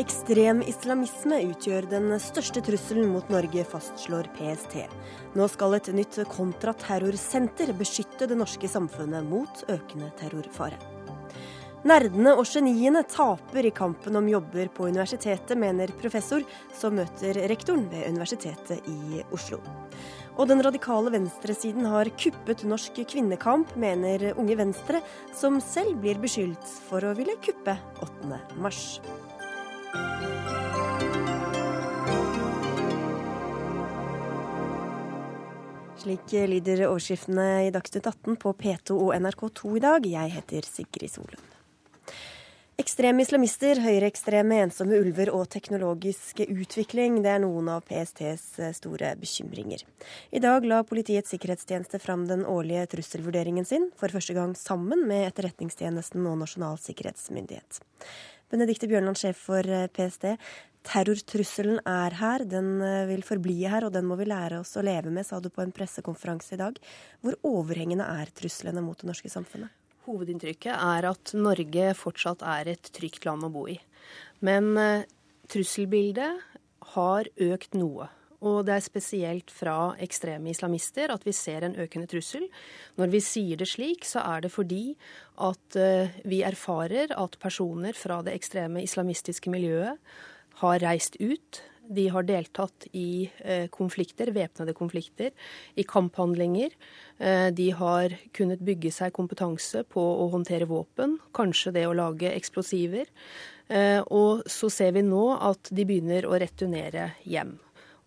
Ekstrem islamisme utgjør den største trusselen mot Norge, fastslår PST. Nå skal et nytt kontraterrorsenter beskytte det norske samfunnet mot økende terrorfare. Nerdene og geniene taper i kampen om jobber på universitetet, mener professor som møter rektoren ved Universitetet i Oslo. Og den radikale venstresiden har kuppet norsk kvinnekamp, mener Unge Venstre, som selv blir beskyldt for å ville kuppe 8. mars. Slik lyder overskriftene i Dagsnytt 18 på P2 og NRK2 i dag. Jeg heter Sigrid Solund. Ekstreme islamister, høyreekstreme, ensomme ulver og teknologisk utvikling, det er noen av PSTs store bekymringer. I dag la Politiets sikkerhetstjeneste fram den årlige trusselvurderingen sin, for første gang sammen med Etterretningstjenesten og Nasjonal sikkerhetsmyndighet. Benedikte Bjørnland, sjef for eh, PST. Terrortrusselen er her, den eh, vil forbli her, og den må vi lære oss å leve med, sa du på en pressekonferanse i dag. Hvor overhengende er truslene mot det norske samfunnet? Hovedinntrykket er at Norge fortsatt er et trygt land å bo i. Men uh, trusselbildet har økt noe. Og det er spesielt fra ekstreme islamister at vi ser en økende trussel. Når vi sier det slik, så er det fordi at uh, vi erfarer at personer fra det ekstreme islamistiske miljøet har reist ut. De har deltatt i uh, konflikter, væpnede konflikter, i kamphandlinger. Uh, de har kunnet bygge seg kompetanse på å håndtere våpen, kanskje det å lage eksplosiver. Og så ser vi nå at de begynner å returnere hjem.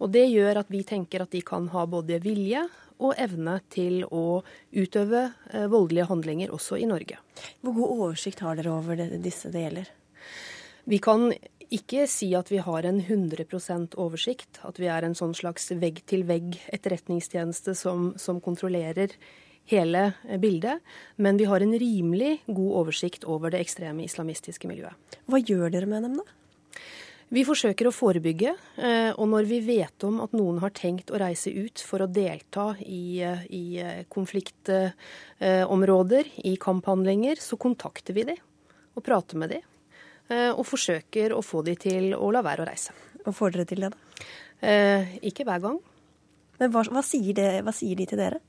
Og det gjør at vi tenker at de kan ha både vilje og evne til å utøve eh, voldelige handlinger også i Norge. Hvor god oversikt har dere over det, disse det gjelder? Vi kan ikke si at vi har en 100% oversikt, at vi er en sånn slags vegg-til-vegg etterretningstjeneste som, som kontrollerer hele bildet, men vi har en rimelig god oversikt over det ekstreme islamistiske miljøet. Hva gjør dere med dem, da? Vi forsøker å forebygge, eh, og når vi vet om at noen har tenkt å reise ut for å delta i, eh, i eh, konfliktområder, i kamphandlinger, så kontakter vi dem og prater med dem. Og forsøker å få dem til å la være å reise. Og får dere til det, da? Ikke hver gang. Men hva, hva, sier det, hva sier de til dere?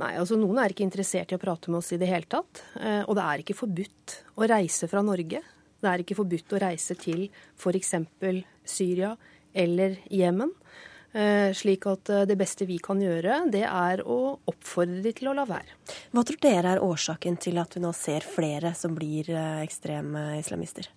Nei, altså Noen er ikke interessert i å prate med oss i det hele tatt. Og det er ikke forbudt å reise fra Norge det er ikke forbudt å reise til f.eks. Syria eller Jemen. Eh, slik at eh, det beste vi kan gjøre, det er å oppfordre de til å la være. Hva tror dere er årsaken til at vi nå ser flere som blir eh, ekstreme islamister?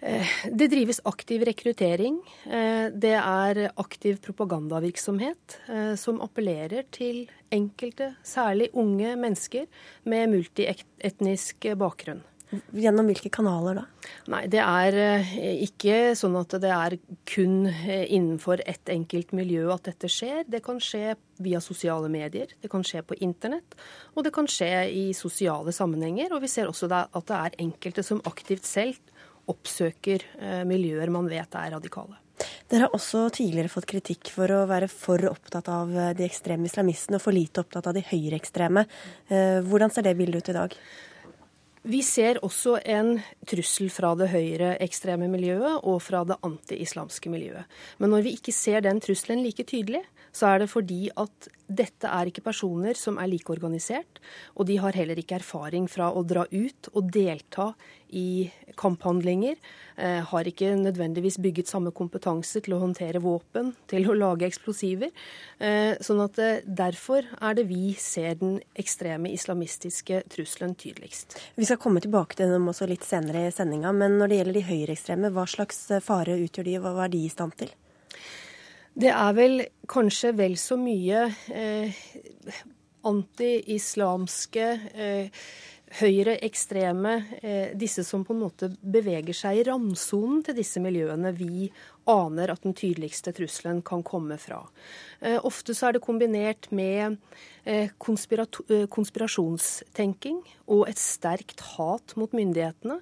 Det drives aktiv rekruttering. Det er aktiv propagandavirksomhet som appellerer til enkelte, særlig unge mennesker med multietnisk bakgrunn. Gjennom hvilke kanaler da? Nei, Det er eh, ikke sånn at det er kun eh, innenfor ett enkelt miljø at dette skjer. Det kan skje via sosiale medier, det kan skje på internett, og det kan skje i sosiale sammenhenger. Og vi ser også at det er enkelte som aktivt selv oppsøker eh, miljøer man vet er radikale. Dere har også tidligere fått kritikk for å være for opptatt av de ekstreme islamistene og for lite opptatt av de høyreekstreme. Hvordan ser det bildet ut i dag? Vi ser også en trussel fra det høyreekstreme miljøet og fra det anti-islamske miljøet. Men når vi ikke ser den trusselen like tydelig, så er det fordi at dette er ikke personer som er like organisert, og de har heller ikke erfaring fra å dra ut og delta i kamphandlinger. Eh, har ikke nødvendigvis bygget samme kompetanse til å håndtere våpen, til å lage eksplosiver. Eh, sånn at eh, derfor er det vi ser den ekstreme islamistiske trusselen tydeligst. Vi skal komme tilbake til dem også litt senere i sendinga, men når det gjelder de høyreekstreme, hva slags fare utgjør de, og hva er de i stand til? Det er vel kanskje vel så mye eh, anti-islamske eh, høyreekstreme, eh, disse som på en måte beveger seg i randsonen til disse miljøene vi aner at den tydeligste trusselen kan komme fra. Eh, ofte så er det kombinert med eh, konspirasjonstenking og et sterkt hat mot myndighetene.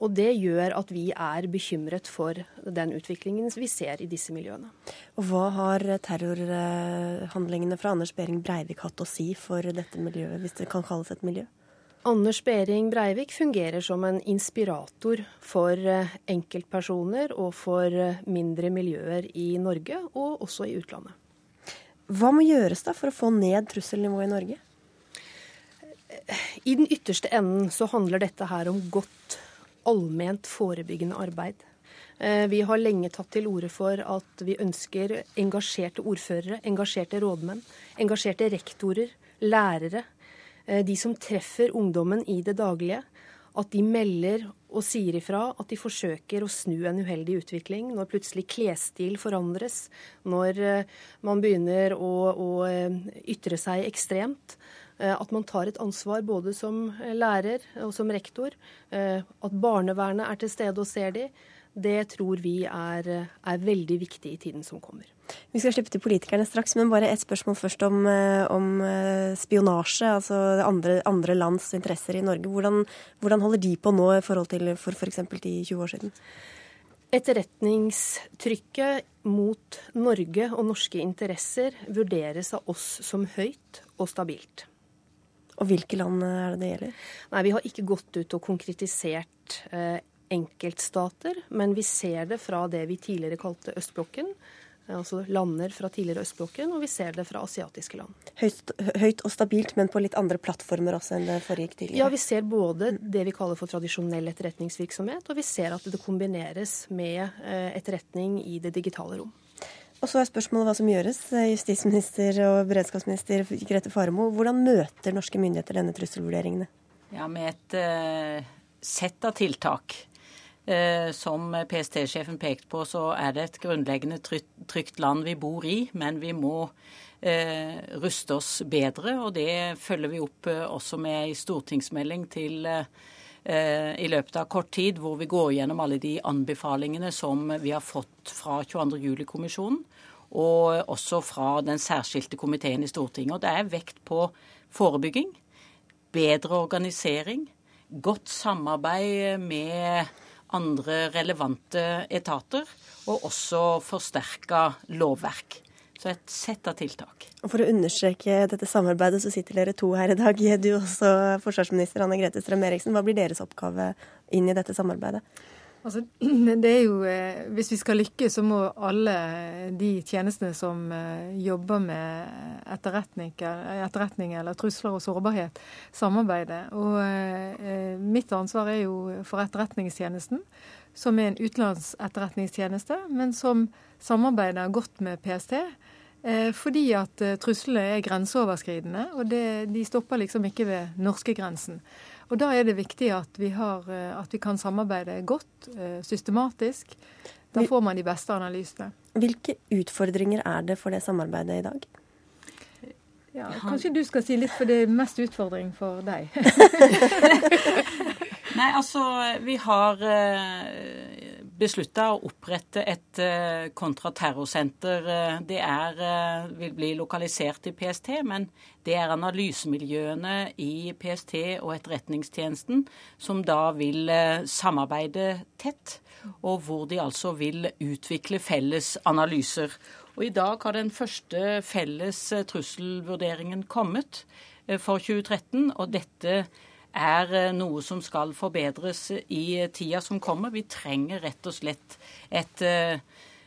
Og det gjør at vi er bekymret for den utviklingen vi ser i disse miljøene. Og Hva har terrorhandlingene fra Anders Behring Breivik hatt å si for dette miljøet, hvis det kan kalles et miljø? Anders Behring Breivik fungerer som en inspirator for eh, enkeltpersoner og for eh, mindre miljøer i Norge, og også i utlandet. Hva må gjøres da for å få ned trusselnivået i Norge? I den ytterste enden så handler dette her om godt allment forebyggende arbeid. Eh, vi har lenge tatt til orde for at vi ønsker engasjerte ordførere, engasjerte rådmenn, engasjerte rektorer, lærere, de som treffer ungdommen i det daglige, at de melder og sier ifra at de forsøker å snu en uheldig utvikling. Når plutselig klesstil forandres, når eh, man begynner å, å eh, ytre seg ekstremt. At man tar et ansvar både som lærer og som rektor. At barnevernet er til stede og ser de. Det tror vi er, er veldig viktig i tiden som kommer. Vi skal slippe til politikerne straks, men bare et spørsmål først om, eh, om eh, spionasje. Altså andre, andre, lands interesser i Norge. Hvordan, hvordan, holder de på nå i forhold til for f.eks. de 20 år siden? Etterretningstrykket mot Norge og norske interesser vurderes av oss som høyt og stabilt. Og hvilke land er det det gjelder? Nei, Vi har ikke gått ut og konkretisert eh, enkeltstater, men vi ser det fra det vi tidligere kalte østblokken altså lander fra tidligere østblokken, og vi ser det fra asiatiske land. Høyt, høyt, og stabilt, men på litt andre plattformer også enn det foregikk tidligere? Ja, vi ser både det vi kaller for tradisjonell etterretningsvirksomhet, og vi ser at det kombineres med eh, etterretning i det digitale rom. Og så er spørsmålet hva som gjøres. Justisminister og beredskapsminister Grete Faremo, hvordan møter norske myndigheter denne trusselvurderingene? Ja, Med et uh, sett av tiltak. Eh, som PST-sjefen pekte på, så er det et grunnleggende trygt land vi bor i, men vi må eh, ruste oss bedre. Og det følger vi opp eh, også med en stortingsmelding til i løpet av kort tid, hvor vi går gjennom alle de anbefalingene som vi har fått fra 22. juli-kommisjonen, og også fra den særskilte komiteen i Stortinget. Og det er vekt på forebygging, bedre organisering, godt samarbeid med andre relevante etater, og også forsterka lovverk. Så et sett av tiltak. For å understreke dette samarbeidet, så sitter dere to her i dag. Du også forsvarsminister Anne Grete Strøm Eriksen. Hva blir deres oppgave inn i dette samarbeidet? Altså, det er jo, eh, Hvis vi skal lykkes, så må alle de tjenestene som eh, jobber med etterretning, etterretning eller trusler og sårbarhet, samarbeide. Og eh, Mitt ansvar er jo for Etterretningstjenesten, som er en utenlandsetterretningstjeneste, men som samarbeider godt med PST. Fordi at truslene er grenseoverskridende, og det, de stopper liksom ikke ved norskegrensen. Og Da er det viktig at vi, har, eh, at vi kan samarbeide godt, eh, systematisk. Da får man de beste analysene. Hvilke utfordringer er det for det samarbeidet i dag? Ja, kanskje du skal si litt, for det er mest utfordring for deg. Nei, altså vi har eh, beslutta å opprette et uh, kontraterrorsenter. Uh, det er, uh, vil bli lokalisert i PST, men det er analysemiljøene i PST og Etterretningstjenesten som da vil samarbeide tett, og hvor de altså vil utvikle felles analyser. Og I dag har den første felles trusselvurderingen kommet for 2013, og dette er eh, noe som skal forbedres i tida som kommer. Vi trenger rett og slett et eh,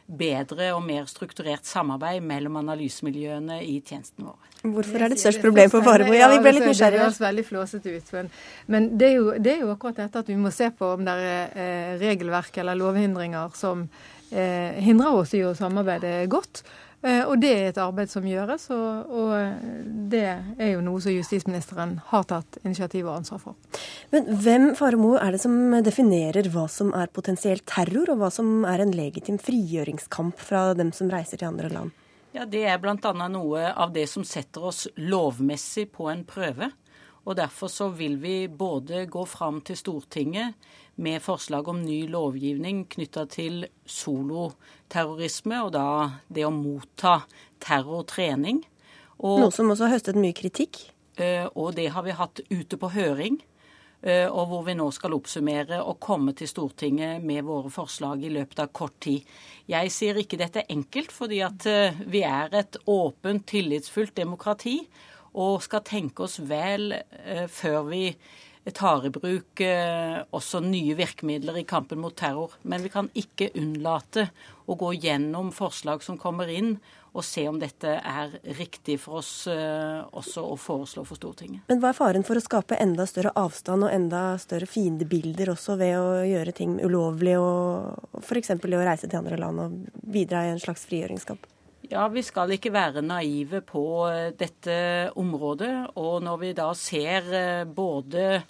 bedre og mer strukturert samarbeid mellom analysemiljøene i tjenestene våre. Hvorfor er det et størst problem for Faremo? Ja, vi ble litt nysgjerrige. Det høres veldig flåsete ut. Men, men det, er jo, det, er jo, akkurat dette at vi må se på om det er eh, regelverk eller lovhindringer som eh, hindrer oss i å samarbeide godt. Eh, og det er et arbeid som gjøres, og, og, det er jo noe som justisministeren har tatt initiativ og ansvar for. Men hvem Faremo, er det som definerer hva som er potensielt terror, og hva som er en legitim frigjøringskamp fra dem som reiser til andre land? Ja, Det er bl.a. noe av det som setter oss lovmessig på en prøve. Og Derfor så vil vi både gå fram til Stortinget med forslag om ny lovgivning knytta til soloterrorisme, og da det å motta terrortrening. Og, Noe som også har høstet mye kritikk? Eh, og det har vi hatt ute på høring. Eh, og hvor vi nå skal oppsummere og komme til Stortinget med våre forslag i løpet av kort tid. Jeg sier ikke dette enkelt, fordi at eh, vi er et åpent, tillitsfullt demokrati og skal tenke oss vel eh, før vi tar i bruk også nye virkemidler i kampen mot terror. Men vi kan ikke unnlate å gå gjennom forslag som kommer inn, og se om dette er riktig for oss uh, også å foreslå for Stortinget. Men hva er faren for å skape enda større avstand og enda større fiendebilder også ved å gjøre ting ulovlig, og f.eks. å reise til andre land og bidra i en slags frigjøringskamp? Ja, Vi skal ikke være naive på eh, dette området. Og når vi da ser eh, både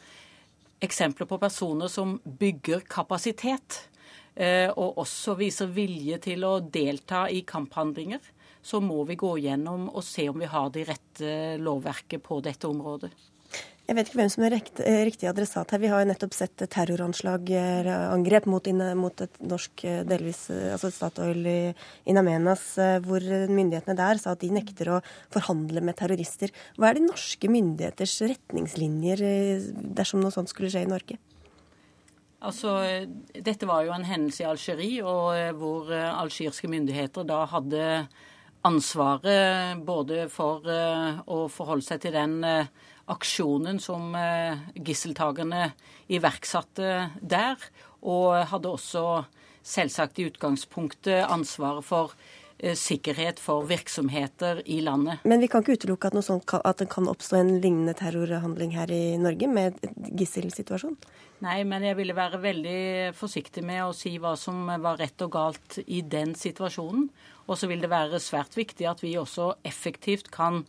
eksempler på personer som bygger kapasitet, og også viser vilje til å delta i kamphandlinger, så må vi gå gjennom og se om vi har de rette lovverket på dette området. Jeg vet ikke hvem som er rekt, riktig adressat her. Vi har jo nettopp sett terroranslag, angrep mot, mot, et norsk eh, delvis, eh, altså Statoil i In Amenas, hvor myndighetene der sa at de nekter å forhandle med terrorister. Hva er de norske myndigheters retningslinjer dersom noe sånt skulle skje i Norge? Altså, Dette var jo en hendelse i Algerie, og hvor algirske myndigheter da hadde ansvaret både for eh, å forholde seg til den eh, aksjonen som eh, gisseltakerne iverksatte der, og hadde også selvsagt i utgangspunktet ansvaret for sikkerhet for virksomheter i landet. Men vi kan ikke utelukke at, sånt, at, det kan oppstå en lignende terrorhandling her i Norge, med gisselsituasjon? Nei, men jeg ville være veldig forsiktig med å si hva som var rett og galt i den situasjonen. Og så vil det være svært viktig at vi også effektivt kan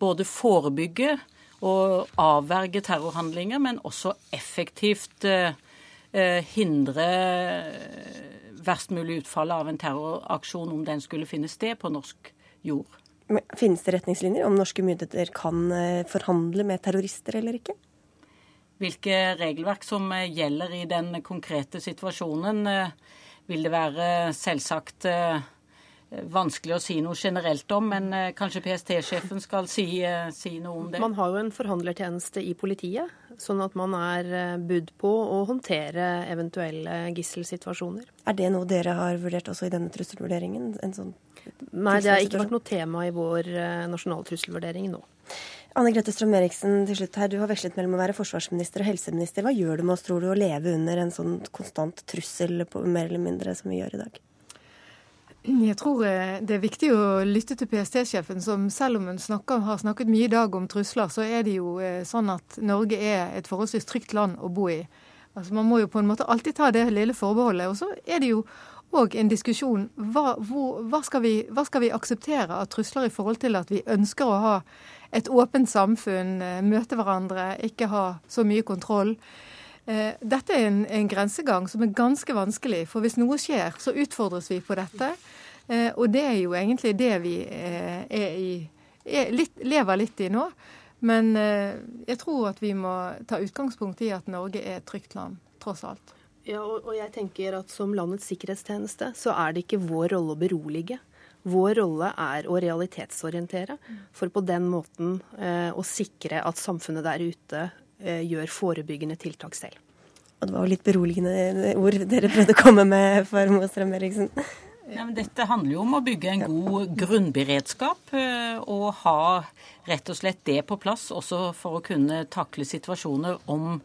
både forebygge og avverge terrorhandlinger, men også effektivt eh, eh hindre eh, verst mulig utfall av en terroraksjon om den skulle finne sted på norsk jord. Men finnes det retningslinjer om norske myndigheter kan forhandle med terrorister eller ikke? Hvilke regelverk som gjelder i den konkrete situasjonen, vil det være selvsagt vanskelig å si noe generelt om, men eh, kanskje PST-sjefen skal si, eh, si, noe om det? Man har jo en forhandlertjeneste i politiet, sånn at man er eh, budd på å håndtere eventuelle gisselsituasjoner. Er det noe dere har vurdert også i denne trusselvurderingen? Sånn Nei, det har ikke vært noe tema i vår nasjonale trusselvurdering nå. Anne Grete Strøm-Eriksen, til slutt her. Du har vekslet mellom å være forsvarsminister og helseminister. Hva gjør det med oss, tror du, å leve under en sånn konstant trussel, på, mer eller mindre, som vi gjør i dag? Jeg tror eh, det er viktig å lytte til PST-sjefen, som selv om hun snakker, har snakket mye i dag om trusler, så er det jo eh, sånn at Norge er et forholdsvis trygt land å bo i. Altså Man må jo på en måte alltid ta det lille forbeholdet. Og så er det jo òg en diskusjon hva, hvor, hva, skal vi, hva, skal vi, akseptere av trusler i forhold til at vi ønsker å ha et åpent samfunn, eh, møte hverandre, ikke ha så mye kontroll. Eh, dette er en, en, grensegang som er ganske vanskelig, for hvis noe skjer, så utfordres vi på dette. Eh, og det er jo egentlig det vi eh, er i, er litt, lever litt i nå. Men jeg tror at vi må ta utgangspunkt i at Norge er et trygt land, tross alt. Ja, og, og jeg tenker at Som landets sikkerhetstjeneste så er det ikke vår rolle å berolige. Vår rolle er å realitetsorientere, for på den måten eh, å sikre at samfunnet der ute gjør forebyggende tiltak selv. Og det var jo litt beroligende ord dere prøvde å komme med, for Mostrøm Eriksen. Ja, dette handler jo om å bygge en god grunnberedskap eh, og ha rett og slett det på plass også for å kunne takle situasjoner om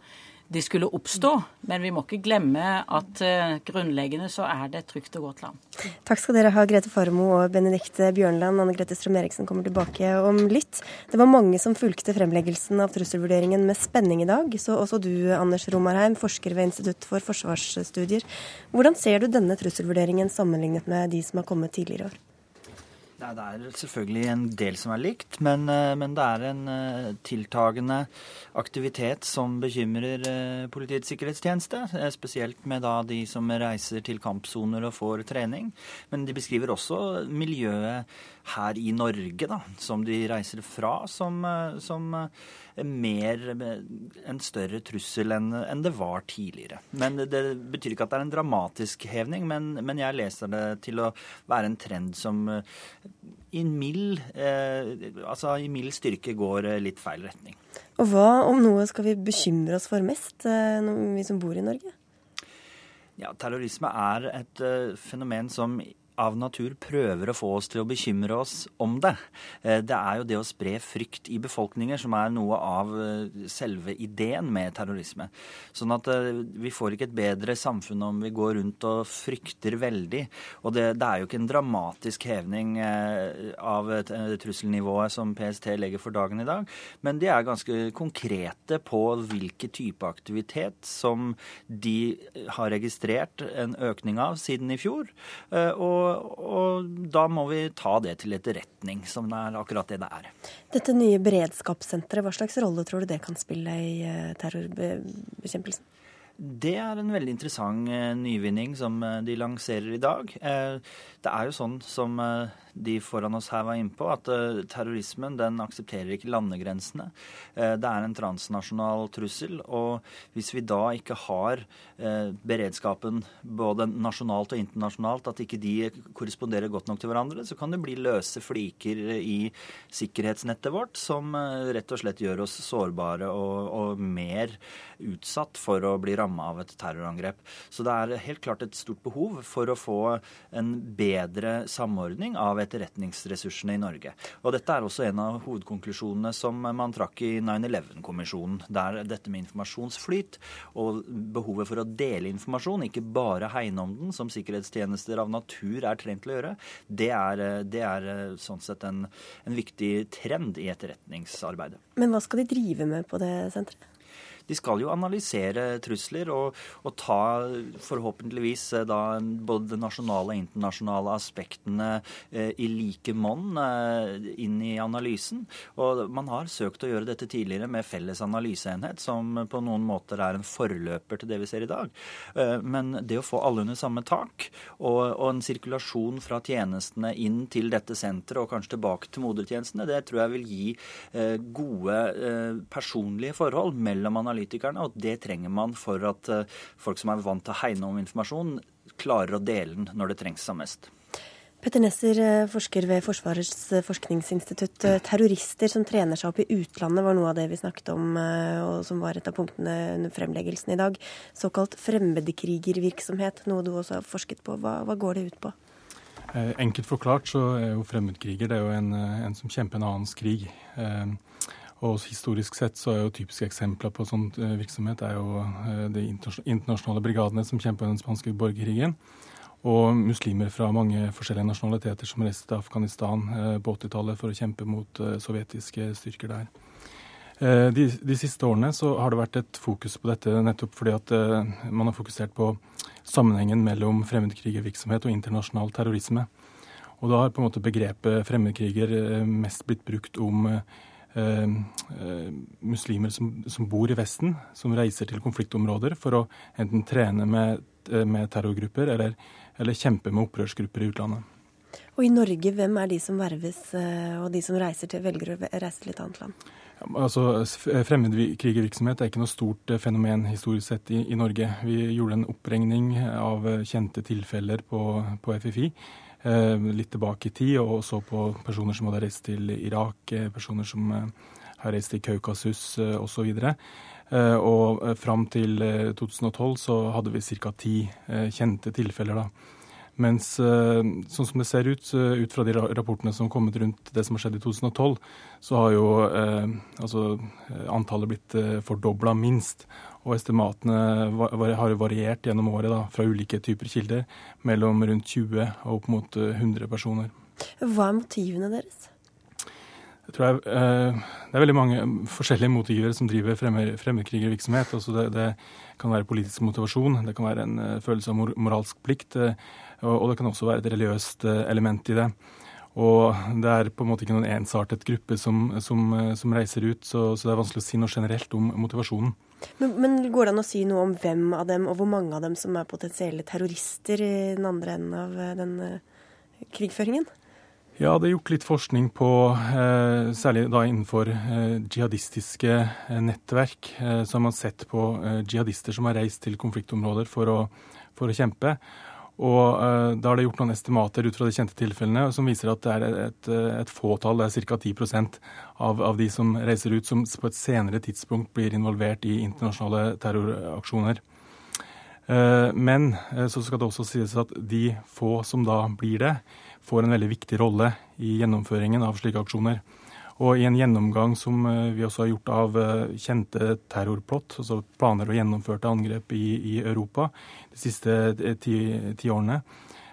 de skulle oppstå. Men vi må ikke glemme at uh, grunnleggende så er det et trygt og godt land. Takk skal dere ha, Grete Farmo og Benedikte Bjørnland. Anne Grete Strøm-Eriksen kommer tilbake om litt. Det var mange som fulgte fremleggelsen av trusselvurderingen med spenning i dag. Så også du, Anders Romarheim, forsker ved Institutt for forsvarsstudier. Hvordan ser du denne trusselvurderingen sammenlignet med de som har kommet tidligere i år? Nei, Det er selvfølgelig en del som er likt, men, eh, men det er en uh, tiltagende aktivitet som bekymrer uh, Politiets sikkerhetstjeneste. Spesielt med da de som reiser til kampsoner og får trening. Men de beskriver også miljøet her i Norge, da, som de reiser fra, som, som mer en større trussel enn, en det var tidligere. Men Det betyr ikke at det er en dramatisk hevning, men, men jeg leser det til å være en trend som i mild, eh, altså i mild styrke går litt feil retning. Og hva om noe skal vi bekymre oss for mest, eh, vi som bor i Norge? Ja, Terrorisme er et uh, fenomen som av natur prøver å få oss til å bekymre oss om det. Eh, det er jo det å spre frykt i befolkninger som er noe av eh, selve ideen med terrorisme. Sånn at eh, vi får ikke et bedre samfunn om vi går rundt og frykter veldig. Og det, det er jo ikke en dramatisk hevning av trusselnivået som PST legger for dagen i dag, men de er ganske konkrete på hvilke type aktivitet som de har registrert en økning av siden i fjor. Og og, da må vi ta det til etterretning, som det er akkurat det det er. Dette nye beredskapssenteret, hva slags rolle tror du det kan spille i eh, terrorbekjempelsen? Det er en veldig interessant eh, nyvinning som eh, de lanserer i dag. Det er jo sånn som de foran oss her var inne på, at terrorismen den aksepterer ikke landegrensene. Det er en transnasjonal trussel. Og hvis vi da ikke har beredskapen både nasjonalt og internasjonalt, at ikke de korresponderer godt nok til hverandre, så kan det bli løse fliker i sikkerhetsnettet vårt som rett og slett gjør oss sårbare og, og mer utsatt for å bli ramma av et terrorangrep. Så det er helt klart et stort behov for å få en bedre samordning av etterretningsressursene i Norge. Og Dette er også en av hovedkonklusjonene som man trakk i 9-11-kommisjonen. Der dette med informasjonsflyt og behovet for å dele informasjon, ikke bare hegne om den, som sikkerhetstjenester av natur er trent til å gjøre, det er, det er sånn sett en, en viktig trend i etterretningsarbeidet. Men hva skal de drive med på det senteret? De skal jo analysere trusler og, og ta forhåpentligvis eh, da både det nasjonale og internasjonale aspektene eh, i like monn eh, inn i analysen. Og man har søkt å gjøre dette tidligere med felles analyseenhet, som på noen måter er en forløper til det vi ser i dag. Men det å få alle under samme tak, og, og en sirkulasjon fra tjenestene inn til dette senteret og kanskje tilbake til modertjenestene, det tror jeg vil gi gode personlige forhold mellom analysene analytikerne, og det trenger man for at eh, folk som er vant til å hegne om informasjon, klarer å dele den når det trengs som mest. Petter Nesser, eh, forsker ved Forsvarets eh, forskningsinstitutt. Terrorister som trener seg opp i utlandet var noe av det vi snakket om, og som var et av punktene under fremleggelsen i dag. Såkalt fremmedkrigervirksomhet, noe du også har forsket på. Hva, hva går det ut på? Enkelt forklart så er jo fremmedkriger det er jo en, en som kjemper en annens krig. Og historisk sett så er jo typiske eksempler på sånn virksomhet er jo eh, de internasjonale brigadene som kjemper den spanske borgerkrigen. Og muslimer fra mange forskjellige nasjonaliteter som reiste til Afghanistan eh, på 80-tallet for å kjempe mot sovjetiske styrker der. De, de, siste årene så har det vært et fokus på dette nettopp fordi at man har fokusert på sammenhengen mellom fremmedkrigervirksomhet og internasjonal terrorisme. Og da har på en måte begrepet fremmedkriger mest blitt brukt om Eh, eh, muslimer som, som, bor i Vesten, som reiser til konfliktområder for å enten trene med, eh, med terrorgrupper eller, eller, kjempe med opprørsgrupper i utlandet. Og i Norge, hvem er de som verves, og de som reiser til, velger å reise til et annet land? Altså, Fremmedkrigervirksomhet er ikke noe stort fenomen historisk sett i, i Norge. Vi gjorde en oppregning av kjente tilfeller på, på FFI. Eh, litt tilbake i tid, og så på personer som hadde reist til Irak, eh, personer som eh, har reist til Kaukasus osv. Og, fram til 2012 så hadde vi ca. ti kjente tilfeller. da. Mens sånn som det ser ut, ut fra de rapportene som har kommet rundt det som har skjedd i 2012, så har jo eh, altså, antallet blitt eh, fordobla minst. Og estimatene har variert gjennom året da, fra ulike typer kilder, mellom rundt 20 og opp mot 100 eh, personer. Hva er motivene deres? Jeg tror jeg, eh, Det er veldig mange forskjellige motiver som driver fremmedkrigervirksomhet. Altså det, det, kan være politisk motivasjon, det kan være en følelse av mor moralsk plikt, og, det kan også være et religiøst uh, element i det. Og det er på en måte ikke noen ensartet gruppe som, som, som reiser ut, så, så, det er vanskelig å si noe generelt om motivasjonen. Men, men, går det an å si noe om hvem av dem, og hvor mange av dem som er potensielle terrorister i den andre enden av den krigføringen? Ja, det er gjort litt forskning på, eh, særlig da innenfor eh, jihadistiske eh, nettverk. Så har man sett på jihadister som har reist til konfliktområder for å, for å kjempe. Og Da er det gjort noen estimater ut fra de kjente tilfellene som viser at det er et, et fåtall, det er ca. 10% av, av de som reiser ut, som på et senere tidspunkt blir involvert i internasjonale terroraksjoner. Men så skal det også sies at de få som da blir det, får en veldig viktig rolle i gjennomføringen av slike aksjoner. Og i en gjennomgang som eh, vi også har gjort av eh, kjente terrorplott, altså planer og gjennomførte angrep i, i Europa de siste eh, ti, ti, årene,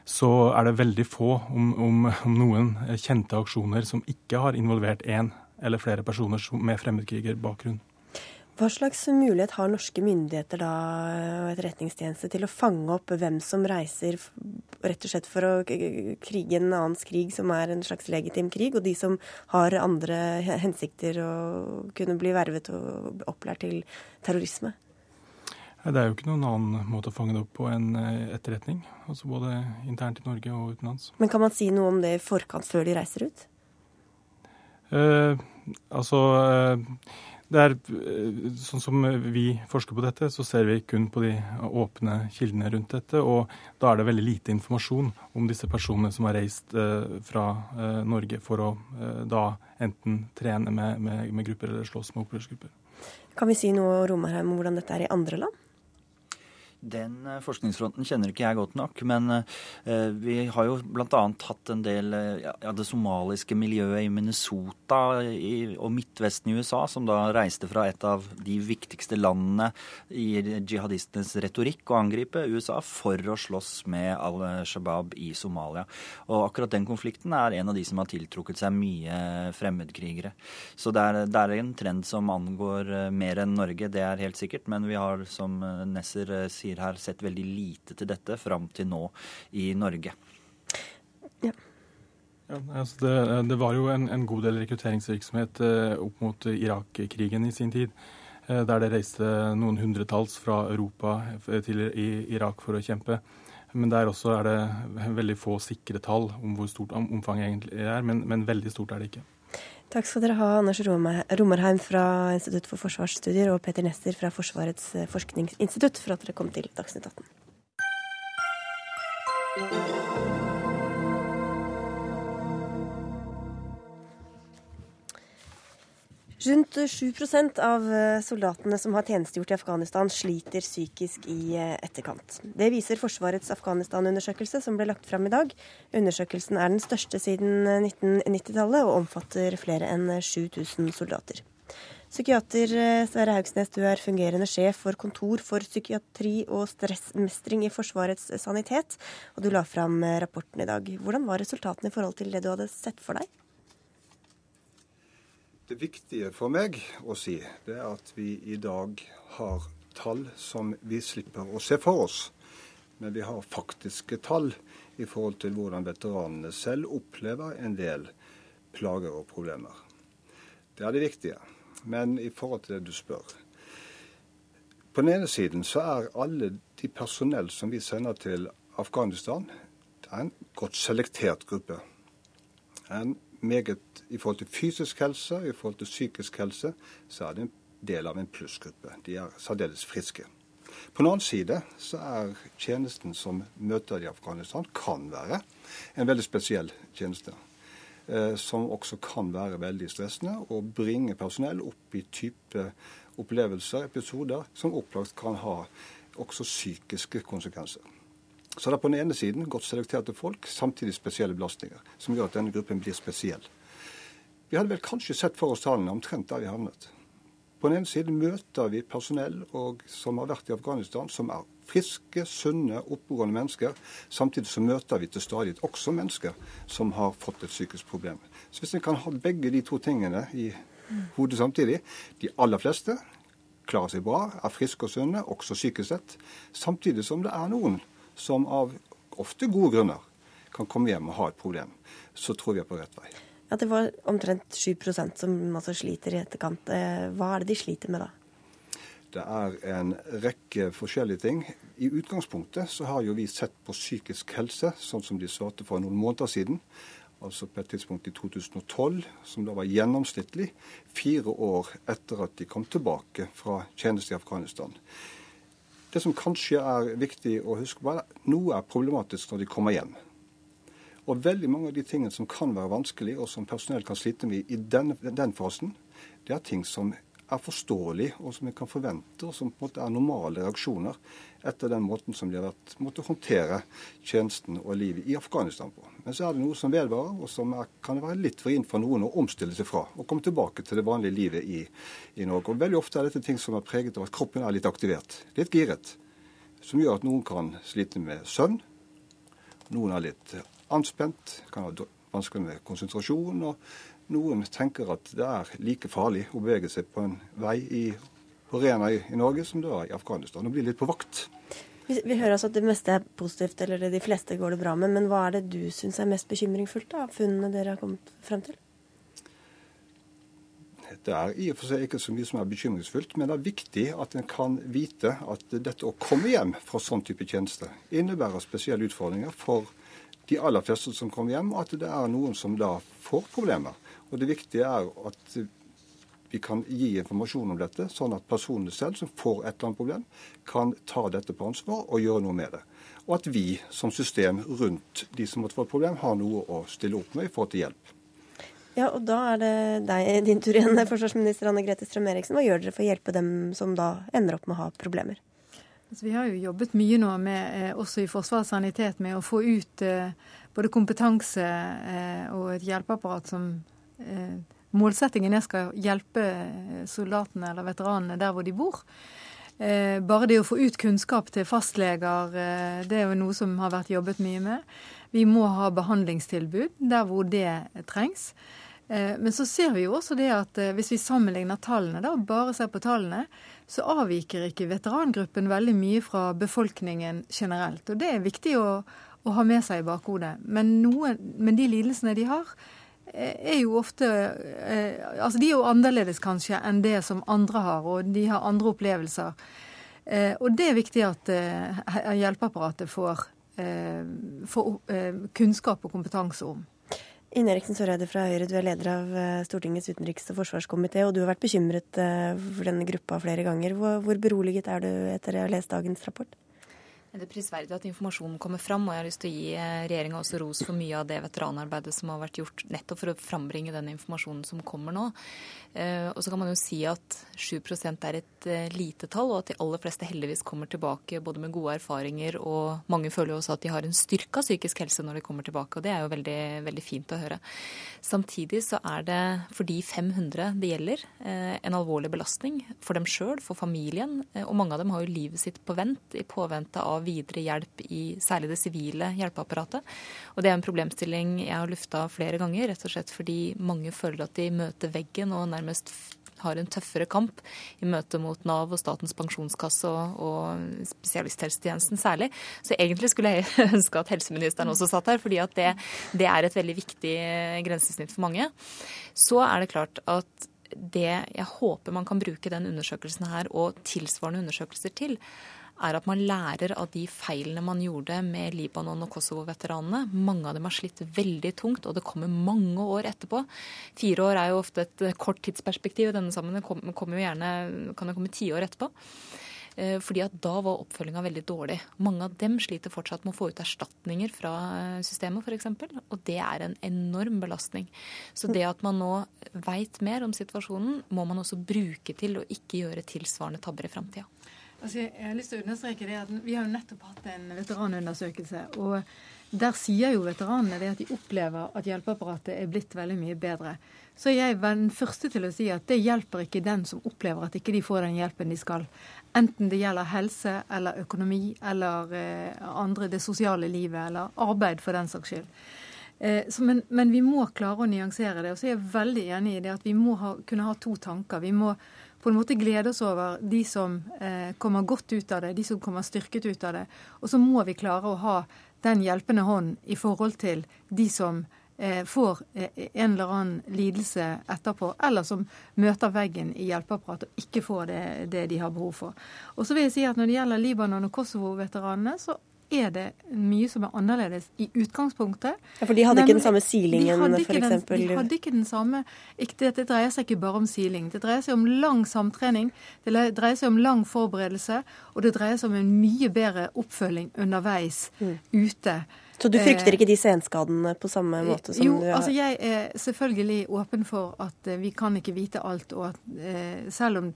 så er det veldig få, om, om, om noen, kjente aksjoner som ikke har involvert én eller flere personer med fremmedkrigerbakgrunn. Hva slags mulighet har norske myndigheter da, og etterretningstjeneste til å fange opp hvem som reiser rett og slett for å krige en annens krig, som er en slags legitim krig, og de som har andre hensikter og kunne bli vervet og opplært til terrorisme? Det er jo ikke noen annen måte å fange det opp på enn eh, etterretning. altså Både internt i Norge og utenlands. Men kan man si noe om det i forkant, før de reiser ut? Eh, altså eh, det er, eh, sånn som vi forsker på dette, så ser vi kun på de åpne kildene rundt dette. Og da er det veldig lite informasjon om disse personene som har reist eh, fra eh, Norge for å da enten trene med, med, med, grupper eller slåss med opprørsgrupper. Kan vi si noe Romarheim, om hvordan dette er i andre land? Den eh, forskningsfronten kjenner ikke jeg godt nok. Men eh, vi har jo bl.a. hatt en del av ja, det somaliske miljøet i Minnesota og Midtvesten i USA, som da reiste fra et av de viktigste landene i jihadistenes retorikk å angripe USA for å slåss med al-Shabaab i Somalia. Og akkurat den konflikten er en av de som har tiltrukket seg mye fremmedkrigere. Så det er, det er en trend som angår mer enn Norge, det er helt sikkert. Men vi har, som Nesser sier, sier her, sett veldig lite til dette fram til nå i Norge. Ja. Ja, altså det, det, var jo en, en, god del rekrutteringsvirksomhet eh, opp mot Irak-krigen i sin tid. Eh, der det reiste noen hundretalls fra Europa til Irak for å kjempe. Men der også er det veldig få sikre tall om hvor stort omfanget egentlig er. Men, men veldig stort er det ikke. Takk skal dere ha, Anders Romerheim fra Institutt for forsvarsstudier og Peter Nester fra Forsvarets eh, forskningsinstitutt, for at dere kom til Dagsnytt 18. Rundt 7 av eh, soldatene som har tjenestegjort i Afghanistan, sliter psykisk i eh, etterkant. Det viser Forsvarets Afghanistan-undersøkelse som ble lagt fram i dag. Undersøkelsen er den største siden 1990-tallet eh, og omfatter flere enn 7000 soldater. Psykiater Sverre Haugsnes, du er fungerende sjef for Kontor for psykiatri og stressmestring i Forsvarets sanitet, og du la fram rapporten i dag. Hvordan var resultatene i forhold til det du hadde sett for deg? Det viktige for meg å si, det er at vi i dag har tall som vi slipper å se for oss. Men vi har faktiske tall i forhold til hvordan veteranene selv opplever en del plager og problemer. Det er det viktige. Men i forhold til det du spør På den ene siden så er alle de personell som vi sender til Afghanistan, det er en godt selektert gruppe. En meget i forhold til fysisk helse, i forhold til psykisk helse, så er det en del av en plussgruppe. De er særdeles friske. På den annen side så er tjenesten som møter de i Afghanistan, kan være en veldig spesiell tjeneste. Eh, som også kan være veldig stressende og bringe personell opp i type opplevelser, episoder, som opplagt kan ha også psykiske konsekvenser. Så det er på den ene siden godt selekterte folk, samtidig spesielle belastninger, som gjør at denne gruppen blir spesiell. Vi hadde vel kanskje sett for oss tallene omtrent der vi havnet. På den ene siden møter vi personell og, som har vært i Afghanistan, som er friske, sunne, oppegående mennesker. Samtidig så møter vi til stadighet også mennesker som har fått et psykisk problem. Så hvis en kan ha begge de to tingene i hodet samtidig De aller fleste klarer seg bra, er friske og sunne, også psykisk sett. Samtidig som det er noen som av ofte gode grunner kan komme hjem og ha et problem, så tror vi er på rett vei. Ja, Det var omtrent 7% som altså sliter i etterkant. Eh, hva er det de sliter med da? Det er en rekke forskjellige ting. I utgangspunktet så har jo vi sett på psykisk helse, sånn som de svarte for noen måneder siden. altså på et tidspunkt i 2012, som da var gjennomsnittlig, fire år etter at de kom tilbake fra tjeneste i Afghanistan. Det som kanskje er viktig å huske på, er at noe er problematisk når de kommer hjem. Og veldig mange av de tingene som kan være vanskelig, og som personell kan slite med i den, den fasen, det er ting som er forståelig, og som vi kan forvente, og som på en måte er normale reaksjoner etter den måten som de har vært, måtte håndtere tjenesten og livet i Afghanistan på. Men så er det noe som vedvarer, og som er, kan være litt vrient for noen å omstille seg fra. Og komme tilbake til det vanlige livet i, i Norge. Og Veldig ofte er dette ting som er preget av at kroppen er litt aktivert, litt giret. Som gjør at noen kan slite med søvn. Noen er litt anspent, kan ha vanskelig med konsentrasjon. og noen tenker at det er like farlig å bevege seg på en vei i, Horena i, i Norge som det er i Afghanistan, og bli litt på vakt. Vi, vi, hører altså at det meste er positivt, eller de fleste går det bra med. Men hva er det du syns er mest bekymringsfullt av funnene dere har kommet frem til? Det er i og for seg ikke så mye som er bekymringsfullt, men det er viktig at en kan vite at dette å komme hjem fra sånn type tjeneste innebærer spesielle utfordringer for de aller fleste som kommer hjem, og at det er noen som da får problemer. Og Det viktige er at vi kan gi informasjon om dette, sånn at personene selv som får et eller annet problem, kan ta dette på ansvar og gjøre noe med det. Og at vi som system rundt de som måtte få et problem, har noe å stille opp med i forhold til hjelp. Ja, og Da er det deg, din tur igjen, forsvarsminister Anne Grete Strøm-Eriksen. Hva gjør dere for å hjelpe dem som da ender opp med å ha problemer? Altså, vi har jo jobbet mye nå, med, eh, også i Forsvarets sanitet, med å få ut eh, både kompetanse eh, og et hjelpeapparat som Målsettingen er skal hjelpe eh, soldatene eller veteranene der hvor de bor. Eh, bare det å få ut kunnskap til fastleger, det er jo noe som har vært jobbet mye med. Vi må ha behandlingstilbud der hvor det trengs. Men så ser vi jo også det at hvis vi sammenligner tallene, da, bare ser på tallene, så avviker ikke veterangruppen veldig mye fra befolkningen generelt. Og det er viktig å, å ha med seg i bakhodet. Men, noen, men de lidelsene de har, eh, er jo ofte eh, Altså de er jo annerledes kanskje enn det som andre har, og de har andre opplevelser. Eh, og det er viktig at eh, hjelpeapparatet får, får kunnskap og kompetanse om. Ine Eriksen Søreide fra Høyre, du er leder av Stortingets utenriks- og forsvarskomité, og du har vært bekymret for denne gruppa flere ganger. Hvor beroliget er du etter å ha lest dagens rapport? Det er prisverdig at informasjonen kommer fram, og jeg har lyst til å gi eh, regjeringa også ros for mye av det veteranarbeidet som har vært gjort nettopp for å frambringe den informasjonen som kommer nå. Eh, og så kan man jo si at 7% er et eh, lite tall, og at de aller fleste heldigvis kommer tilbake både med gode erfaringer, og mange føler jo også at de har en styrka psykisk helse når de kommer tilbake, og det er jo veldig, veldig fint å høre. Samtidig så er det for de 500 det gjelder, en alvorlig belastning for dem sjøl, for familien, og mange av dem har jo livet sitt på vent i påvente av videre hjelp i særlig det sivile hjelpeapparatet. Og det er en problemstilling jeg har lufta flere ganger, rett og slett fordi mange føler at de møter veggen og nærmest har en tøffere kamp i møte mot Nav og Statens pensjonskasse og, og spesialisthelsetjenesten særlig. Så egentlig skulle jeg ønske at helseministeren også satt her, fordi at det, det er et veldig viktig grensesnitt for mange. Så er det klart at det jeg håper man kan bruke den undersøkelsen her og tilsvarende undersøkelser til, er at man lærer av de feilene man gjorde med Libanon- og Kosovo-veteranene. Mange av dem har slitt veldig tungt, og det kommer mange år etterpå. Fire år er jo ofte et kort tidsperspektiv i denne sammen. Det kan jo komme tiår etterpå. Eh, fordi at da var oppfølginga veldig dårlig. Mange av dem sliter fortsatt med å få ut erstatninger fra eh, systemet f.eks. Og det er en enorm belastning. Så det at man nå veit mer om situasjonen, må man også bruke til å ikke gjøre tilsvarende tabber i framtida. Altså, jeg har lyst til å understreke det at Vi har jo nettopp hatt en veteranundersøkelse. og Der sier jo veteranene det at de opplever at hjelpeapparatet er blitt veldig mye bedre. Så er jeg den første til å si at det hjelper ikke den som opplever at ikke de får den hjelpen de skal. Enten det gjelder helse eller økonomi eller eh, andre, det sosiale livet eller arbeid for den saks skyld. Eh, så, men, men, vi må klare å nyansere det. Og så er jeg veldig enig i det at vi må ha, kunne ha to tanker. Vi må på en måte glede oss over de som eh, kommer godt ut av det, de som kommer styrket ut av det. Og så må vi klare å ha den hjelpende hånd i forhold til de som eh, får eh, en eller annen lidelse etterpå, eller som møter veggen i hjelpeapparatet og ikke får det, det, de har behov for. Og så vil jeg si at Når det gjelder Libanon og Kosovo-veteranene, så er det mye som er annerledes i utgangspunktet. Ja, For de hadde ikke den samme silingen, f.eks.? De hadde ikke den samme ikke, det, dreier seg ikke bare om siling. Det dreier seg om lang samtrening, det dreier seg om lang forberedelse, og det dreier seg om en mye bedre oppfølging underveis mm. ute. Så du frykter eh, ikke de senskadene på samme måte som jo, du har? Jo, altså jeg er selvfølgelig åpen for at eh, vi kan ikke vite alt. Og at eh, selv om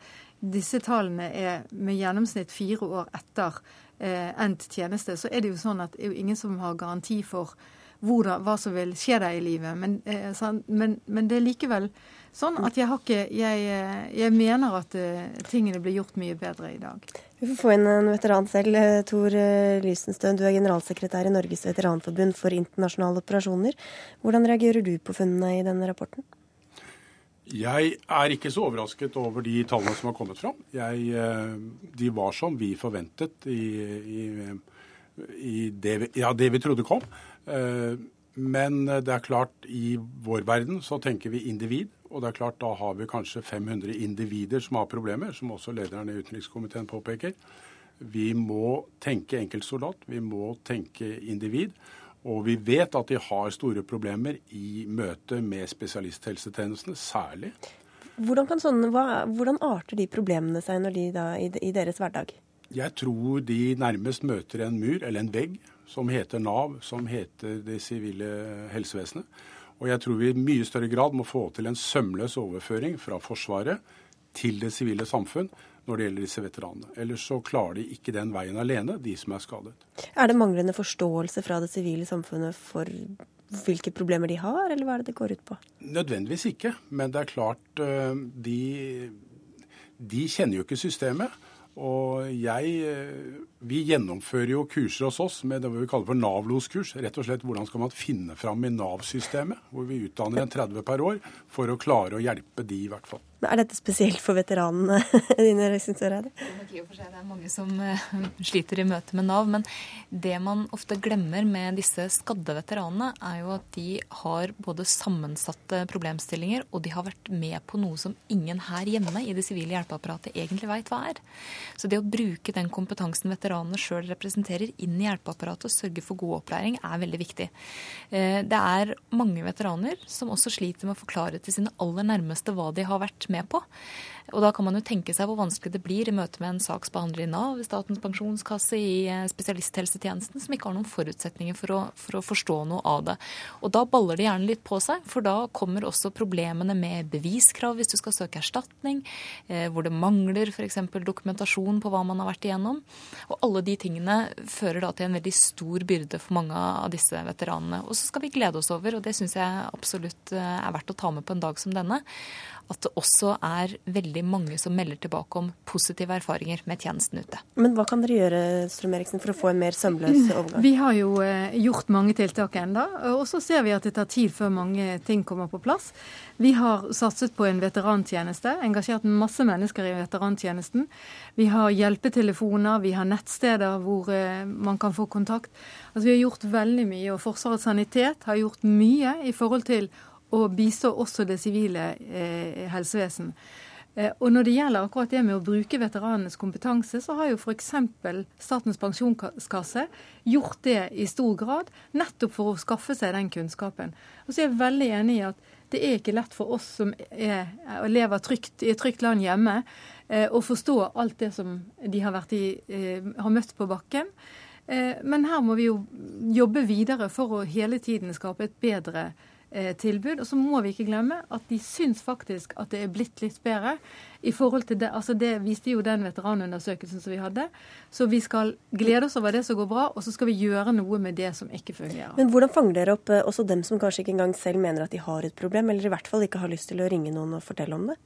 disse tallene er med gjennomsnitt fire år etter endt tjeneste, så er det jo sånn at det er jo ingen som har garanti for hvordan, hva som vil skje deg i livet. Men, eh, men, men, det er likevel sånn at jeg har ikke Jeg, jeg mener at eh, tingene blir gjort mye bedre i dag. Vi får få inn en veteran selv. Eh, Tor eh, Lysenstøen, du er generalsekretær i Norges veteranforbund for internasjonale operasjoner. Hvordan reagerer du på funnene i denne rapporten? Jeg er ikke så overrasket over de tallene som har kommet fram. Jeg, eh, de var som vi forventet i, i, i det, vi, ja, det vi trodde kom. Men det er klart, i vår verden så tenker vi individ. Og det er klart, da har vi kanskje 500 individer som har problemer, som også lederen i utenrikskomiteen påpeker. Vi må tenke enkeltsoldat, vi må tenke individ. Og vi vet at de har store problemer i møte med spesialisthelsetjenestene, særlig. Hvordan, sånne, hva, hvordan, arter de problemene seg når de da, i, i deres hverdag? Jeg tror de nærmest møter en mur eller en vegg som heter Nav, som heter det sivile helsevesenet. Og jeg tror vi i mye større grad må få til en sømløs overføring fra Forsvaret til det sivile samfunn når det gjelder disse veteranene. Ellers så klarer de ikke den veien alene, de som er skadet. Er det manglende forståelse fra det sivile samfunnet for hvilke problemer de har, eller hva er det det går ut på? Nødvendigvis ikke, men det er klart eh, de, de kjenner jo ikke systemet. Og jeg, eh, Vi gjennomfører jo kurser hos oss med det vi kaller for Nav-loskurs. Rett og slett hvordan skal man finne fram i Nav-systemet, hvor vi utdanner en 30 per år for å klare å hjelpe de, i hvert fall. Er dette spesielt for veteranene dine? Synes Søreide? det? det er mange som eh, sliter i møte med Nav. Men det man ofte glemmer med disse skadde veteranene, er jo at de har både sammensatte problemstillinger, og de har vært med på noe som ingen her hjemme i det sivile hjelpeapparatet egentlig veit hva er. Så det å bruke den kompetansen veteranene sjøl representerer inn i hjelpeapparatet og sørge for god opplæring, er veldig viktig. Eh, det er mange veteraner som også sliter med å forklare til sine aller nærmeste hva de har vært med på. Og da kan man jo tenke seg hvor vanskelig det blir i møte med en saksbehandler i Nav, Statens pensjonskasse, i eh, spesialisthelsetjenesten, som ikke har noen forutsetninger for å, for å, forstå noe av det. Og da baller det gjerne litt på seg, for da kommer også problemene med beviskrav hvis du skal søke erstatning, eh, hvor det mangler f.eks. dokumentasjon på hva man har vært igjennom. Og alle de tingene fører da til en veldig stor byrde for mange av disse veteranene. Og så skal vi glede oss over, og det syns jeg absolutt eh, er verdt å ta med på en dag som denne, at det også er veldig mange som melder tilbake om positive erfaringer med tjenesten ute. Men hva kan dere gjøre Strøm Eriksen, for å få en mer sømløs overgang? Vi har jo eh, gjort mange tiltak enda, og så ser vi at det tar tid før mange ting kommer på plass. Vi har satset på en veterantjeneste, engasjert masse mennesker i veterantjenesten. Vi har hjelpetelefoner, vi har nettsteder hvor eh, man kan få kontakt. Altså, vi har gjort veldig mye, og Forsvarets sanitet har gjort mye i forhold til og bistår også det sivile eh, helsevesen. Eh, og Når det gjelder akkurat det med å bruke veteranenes kompetanse, så har jo f.eks. Statens pensjonskasse gjort det i stor grad, nettopp for å skaffe seg den kunnskapen. Og så er jeg veldig enig i at det er ikke lett for oss som er, lever trygt, i et trygt land hjemme, eh, å forstå alt det som de har, i, eh, har møtt på bakken. Eh, men her må vi jo jobbe videre for å hele tiden skape et bedre Eh, tilbud. Og så må vi ikke glemme at de syns faktisk at det er blitt litt bedre. i forhold til Det altså det viste jo den veteranundersøkelsen som vi hadde. Så vi skal glede oss over det som går bra, og så skal vi gjøre noe med det som ikke fungerer. Men hvordan fanger dere opp eh, også dem som kanskje ikke engang selv mener at de har et problem, eller i hvert fall ikke har lyst til å ringe noen og fortelle om det?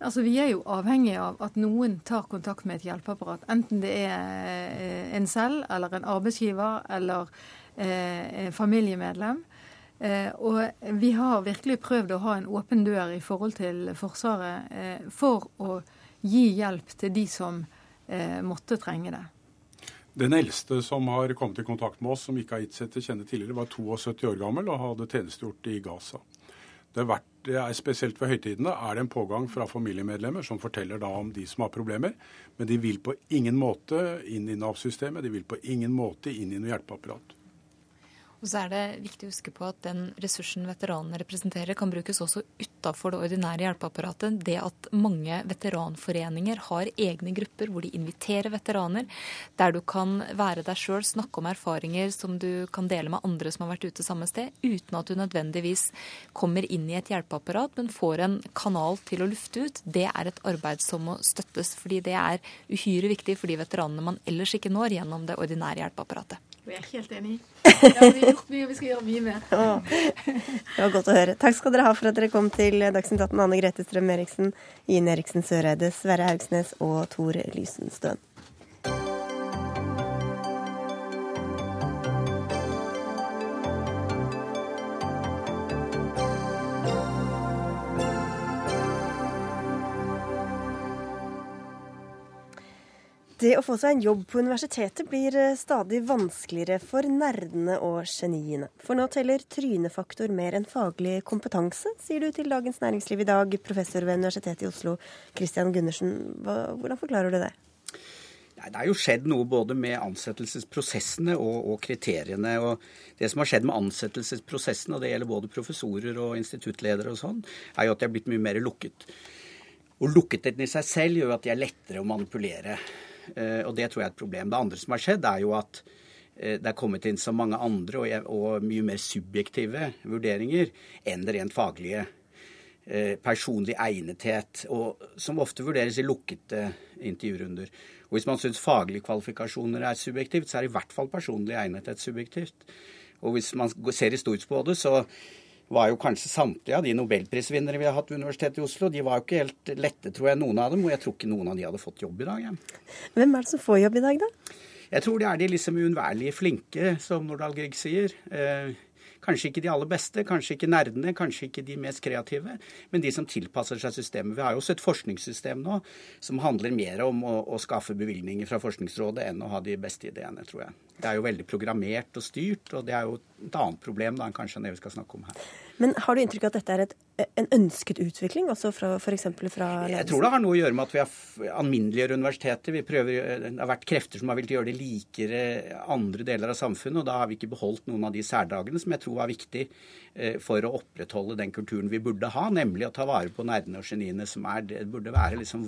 Altså, Vi er jo avhengig av at noen tar kontakt med et hjelpeapparat. Enten det er eh, en selv, eller en arbeidsgiver, eller eh, familiemedlem. Eh, og vi har virkelig prøvd å ha en åpen dør i forhold til Forsvaret eh, for å gi hjelp til de som eh, måtte trenge det. Den eldste som har kommet i kontakt med oss, som ikke har gitt seg til kjenne tidligere, var 72 år gammel og hadde tjenestegjort i Gaza. Det er, vært det er spesielt ved høytidene, er det en pågang fra familiemedlemmer som forteller da om de som har problemer. Men de vil på ingen måte inn i Nav-systemet, de vil på ingen måte inn i noe hjelpeapparat. Og så er det viktig å huske på at den ressursen veteranene representerer, kan brukes også utafor det ordinære hjelpeapparatet. Det at mange veteranforeninger har egne grupper hvor de inviterer veteraner, der du kan være deg sjøl, snakke om erfaringer som du kan dele med andre som har vært ute samme sted, uten at du nødvendigvis kommer inn i et hjelpeapparat, men får en kanal til å lufte ut, det er et arbeid som må støttes. Fordi det er uhyre viktig for de veteranene man ellers ikke når gjennom det ordinære hjelpeapparatet. Vi er helt enig. Ja, vi har gjort mye, og vi skal gjøre mye mer. Det var godt å høre. Takk skal dere ha for at dere kom til Dagsnytt 18, Anne Grete Strøm Eriksen, Ine Eriksen Søreide, Sverre Haugsnes og Tor Lysenstøen. Det å få seg en jobb på universitetet blir eh, stadig vanskeligere for nerdene og geniene. For nå teller trynefaktor mer enn faglig kompetanse, sier du til Dagens Næringsliv i dag, professor ved Universitetet i Oslo, Christian Gundersen. Hvordan forklarer du det? Det er jo skjedd noe både med ansettelsesprosessene og, og, kriteriene. og Det som har skjedd med ansettelsesprosessene, og det gjelder både professorer og instituttledere og sånn, er jo at de er blitt mye mer lukket. Og lukketheten i seg selv gjør at de er lettere å manipulere. Eh, og det tror jeg er et problem. Det andre som har skjedd, er jo at eh, det er kommet inn så mange andre og, mye mer subjektive vurderinger enn det rent faglige. Eh, personlig egnethet, og, som ofte vurderes i lukkede intervjurunder. Og Hvis man syns faglige kvalifikasjoner er subjektivt, så er i hvert fall personlig egnethet subjektivt. Og hvis man ser historisk på det, så var jo kanskje samtlige av de nobelprisvinnere vi har hatt ved Universitetet i Oslo, de var jo ikke helt lette, tror jeg, noen av dem. Og jeg tror ikke noen av de hadde fått jobb i dag. Jeg. Hvem er det som får jobb i dag, da? Jeg tror det er de liksom uunnværlige flinke, som Nordahl Grieg sier. Eh, Kanskje ikke de aller beste, kanskje ikke nerdene, kanskje ikke de mest kreative, men de som tilpasser seg systemet. Vi har jo også et forskningssystem nå som handler mer om å, å skaffe bevilgninger fra Forskningsrådet enn å ha de beste ideene, tror jeg. Det er jo veldig programmert og styrt, og det er jo et annet problem da enn kanskje det vi skal snakke om her. Men har du inntrykk av at dette er et, en ønsket utvikling, også fra f.eks. fra ledelsen? Jeg tror det har noe å gjøre med at vi har alminneliggjør universitetet. Vi prøver, det har vært krefter som har villet gjøre det likere andre deler av samfunnet, og da har vi ikke beholdt noen av de særdagene som jeg tror var viktig eh, for å opprettholde den kulturen vi burde ha, nemlig å ta vare på nerdene og geniene, som er det burde være liksom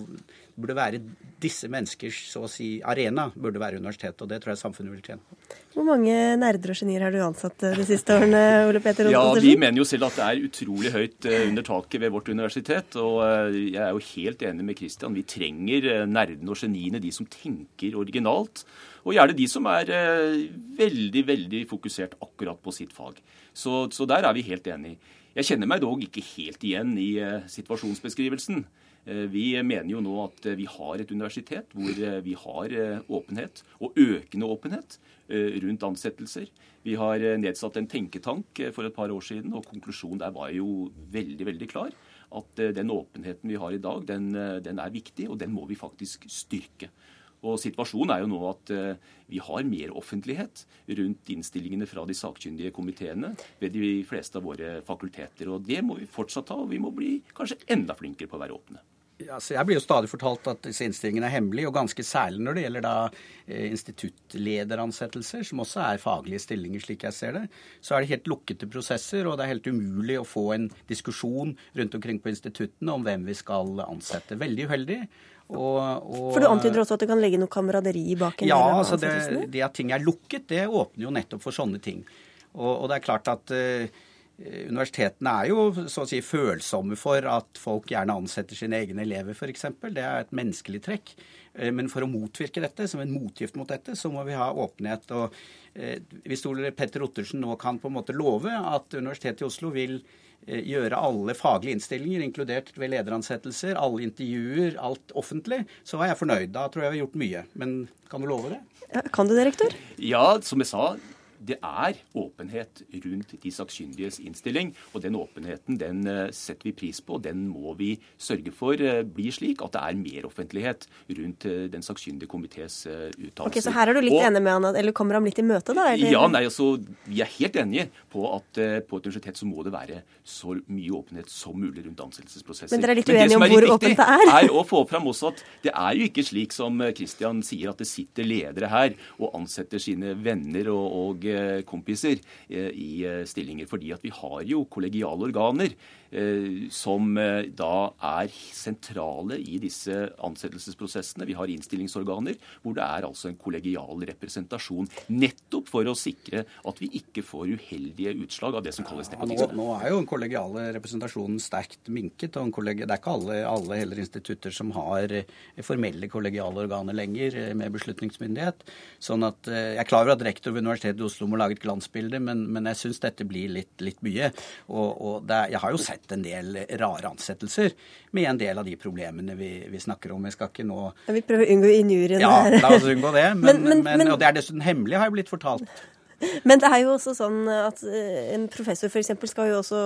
burde være disse menneskers så å si arena, burde være universitetet, og det tror jeg samfunnet vil tjene på. Hvor mange nerder og genier har du ansatt eh, de siste årene, Ole Peter Ja, Vi mener jo selv at det er utrolig høyt eh, under taket ved vårt universitet. Og eh, jeg er jo helt enig med Christian. Vi trenger nerdene og geniene, de som tenker originalt. Og gjerne de som er veldig, veldig fokusert akkurat på sitt fag. Så, så der er vi helt enige. Jeg kjenner meg dog ikke helt igjen i situasjonsbeskrivelsen. Eh, vi mener jo nå at eh, vi har et universitet hvor eh, vi har åpenhet, og økende åpenhet, rundt ansettelser. Vi har nedsatt en tenketank for et par år siden, og konklusjonen der var jo veldig, veldig klar. At den åpenheten vi har i dag, den, den er viktig, og den må vi faktisk styrke. Og Situasjonen er jo nå at vi har mer offentlighet rundt innstillingene fra de sakkyndige komiteene ved de fleste av våre fakulteter. og Det må vi fortsatt ha, og vi må bli kanskje enda flinkere på å være åpne. Altså, jeg blir jo stadig fortalt at disse innstillingene er hemmelige, og ganske særlig når det gjelder da instituttlederansettelser, som også er faglige stillinger, slik jeg ser det. Så er det helt lukkede prosesser, og det er helt umulig å få en diskusjon rundt omkring på instituttene om hvem vi skal ansette. Veldig uheldig. Og, og, For du antyder også at det kan legge noe kameraderi bak en ja, del av altså det, det at ting er lukket, det åpner jo nettopp for sånne ting. Og, og det er klart at uh, Eh, universitetene er jo så å si følsomme for at folk gjerne ansetter sine egne elever, f.eks. Det er et menneskelig trekk. Eh, men for å motvirke dette, som en motgift mot dette, så må vi ha åpenhet. Og eh, hvis Ole Petter Ottersen nå kan på en måte love at Universitetet i Oslo vil gjøre alle faglige innstillinger, inkludert ved lederansettelser, alle intervjuer, alt offentlig, så er jeg fornøyd. Da tror jeg vi har gjort mye. Men kan du love det? Kan du det, rektor? Ja, som jeg sa det er åpenhet rundt de sakkyndiges innstilling. Og den åpenheten den eh, setter vi pris på, og den må vi sørge for eh, blir slik at det er meroffentlighet rundt eh, den sakkyndige komités uttalelser. Ok, Så her er du litt og, enig med han, eller kommer ham litt i møte, da? Eller? Ja, nei, altså, Vi er helt enige på at på et universitet så må det være så mye åpenhet som mulig rundt ansettelsesprosesser. Men dere er litt uenige om hvor åpent det er? er å få fram også at det er jo ikke slik som Kristian sier, at det sitter ledere her og ansetter sine venner og, og kompiser eh, i eh, stillinger. Fordi at vi har jo kollegiale organer som da er sentrale i disse ansettelsesprosessene. Vi har innstillingsorganer hvor det er altså en kollegial representasjon. Nettopp for å sikre at vi ikke får uheldige utslag av det som kalles nepotisme. Ja, nå, nå, er jo den kollegiale representasjonen sterkt minket. og Det er ikke alle, alle heller institutter som har formelle kollegiale organer lenger med beslutningsmyndighet. Sånn at Jeg er klar over at rektor ved Universitetet Oslo Oslo må lage et glansbilde, men, men jeg syns dette blir litt, litt mye. Og, og det, jeg har jo sett en del rare ansettelser med en del av de problemene vi, vi snakker om. Jeg skal ikke nå ja, Vi prøver å unngå injuriene ja, her. Ja, la oss unngå det. Men, men, men, og det er dessuten hemmelig, har jeg blitt fortalt. Men det er jo også sånn at eh, en professor f.eks. skal jo også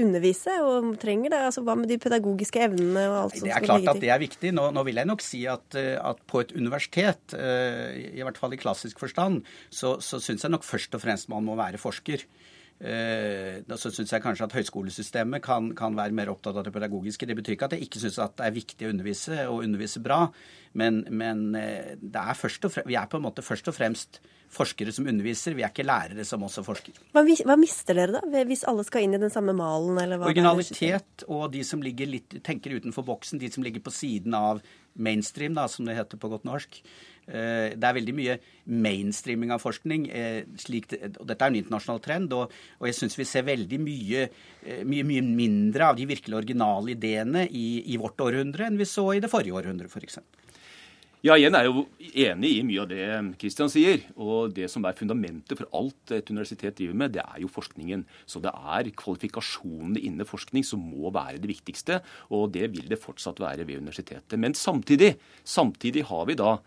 undervise, og trenger det. Altså, Hva med de pedagogiske evnene og alt som skal ligge til? Det er klart at det er viktig. Nå, nå vil jeg nok si at, eh, at, på et universitet, eh, i hvert fall i klassisk forstand, så, så syns jeg nok først og fremst man må være forsker. Eh, så syns jeg kanskje at høyskolesystemet kan, kan, være mer opptatt av det pedagogiske. Det betyr ikke at jeg ikke syns det er viktig å undervise, og undervise bra, men, men det er først og fremst, vi er på en måte først og fremst forskere som underviser. Vi er ikke lærere som også forsker. Hva, hva mister dere da, hvis alle skal inn i den samme malen? Originalitet og de som litt, tenker utenfor boksen, de som ligger på siden av mainstream, da, som det heter på godt norsk. Eh, det er veldig mye mainstreaming av forskning. Eh, slik, og dette er en internasjonal trend. Og, og jeg syns vi ser veldig mye, eh, mye, mye, mindre av de virkelig originale ideene i, i vårt århundre enn vi så i det forrige århundret, f.eks. Ja, igjen er jeg jo enig i mye av det Kristian sier. Og det som er fundamentet for alt et universitet driver med, det er jo forskningen. Så det er kvalifikasjonene innen forskning som må være det viktigste. Og det vil det fortsatt være ved universitetet. Men samtidig, samtidig har vi da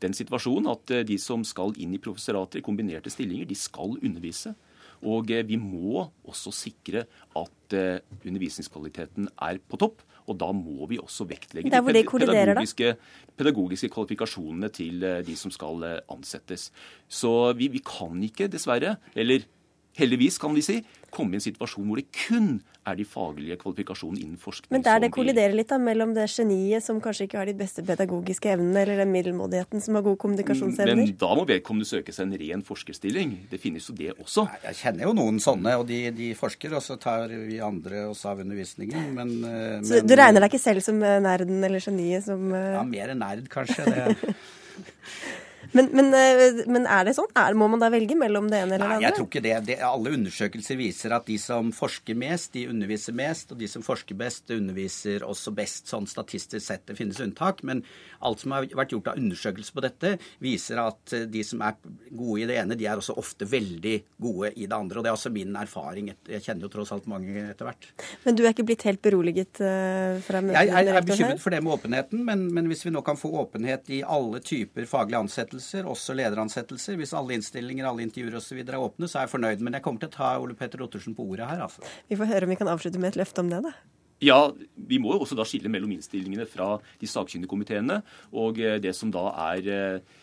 den situasjonen at eh, de som skal inn i professorater i kombinerte stillinger, de skal undervise. Og eh, vi må også sikre at eh, undervisningskvaliteten er på topp. Og da må vi også vektlegge de pedagogiske, pedagogiske, kvalifikasjonene til eh, de som skal eh, ansettes. Så vi, vi kan ikke, dessverre, eller heldigvis kan vi si, komme i en situasjon hvor det kun er de faglige kvalifikasjonene innen forskning Men der det kolliderer litt da, mellom det geniet som kanskje ikke har de beste pedagogiske evnene, eller den middelmådigheten som har gode kommunikasjonsevner? Men da må vedkommende søke seg en ren forskerstilling. Det finnes jo det også. Jeg kjenner jo noen sånne, og de, de forsker, og så tar vi andre oss av undervisningen. Men, eh, så men, du regner deg ikke selv som eh, nerden eller geniet som Ja, mer enn nerd, kanskje. det Men, men, eh, men, er det sånn? Er, må man da velge mellom det ene eller det andre? Nei, jeg tror ikke det. det. Alle undersøkelser viser at de som forsker mest, de underviser mest. Og de som forsker best, underviser også best, sånn statistisk sett. Det finnes unntak. Men alt som har vært gjort av undersøkelser på dette, viser at eh, de som er gode i det ene, de er også ofte veldig gode i det andre. Og det er også min erfaring. Jeg kjenner jo tross alt mange etter hvert. Men du er ikke blitt helt beroliget uh, fra møtet? Jeg, jeg, jeg er bekymret for det med åpenheten, men, men hvis vi nå kan få åpenhet i alle typer faglige ansettelser, ansettelser, også lederansettelser. Hvis alle innstillinger, alle intervjuer osv. er åpne, så er jeg fornøyd. Men jeg kommer til å ta Ole Petter Ottersen på ordet her, altså. Vi får høre om vi kan avslutte med et løfte om det, da. Ja, vi må jo også da skille mellom innstillingene fra de sakkyndige komiteene og eh, det som da er eh,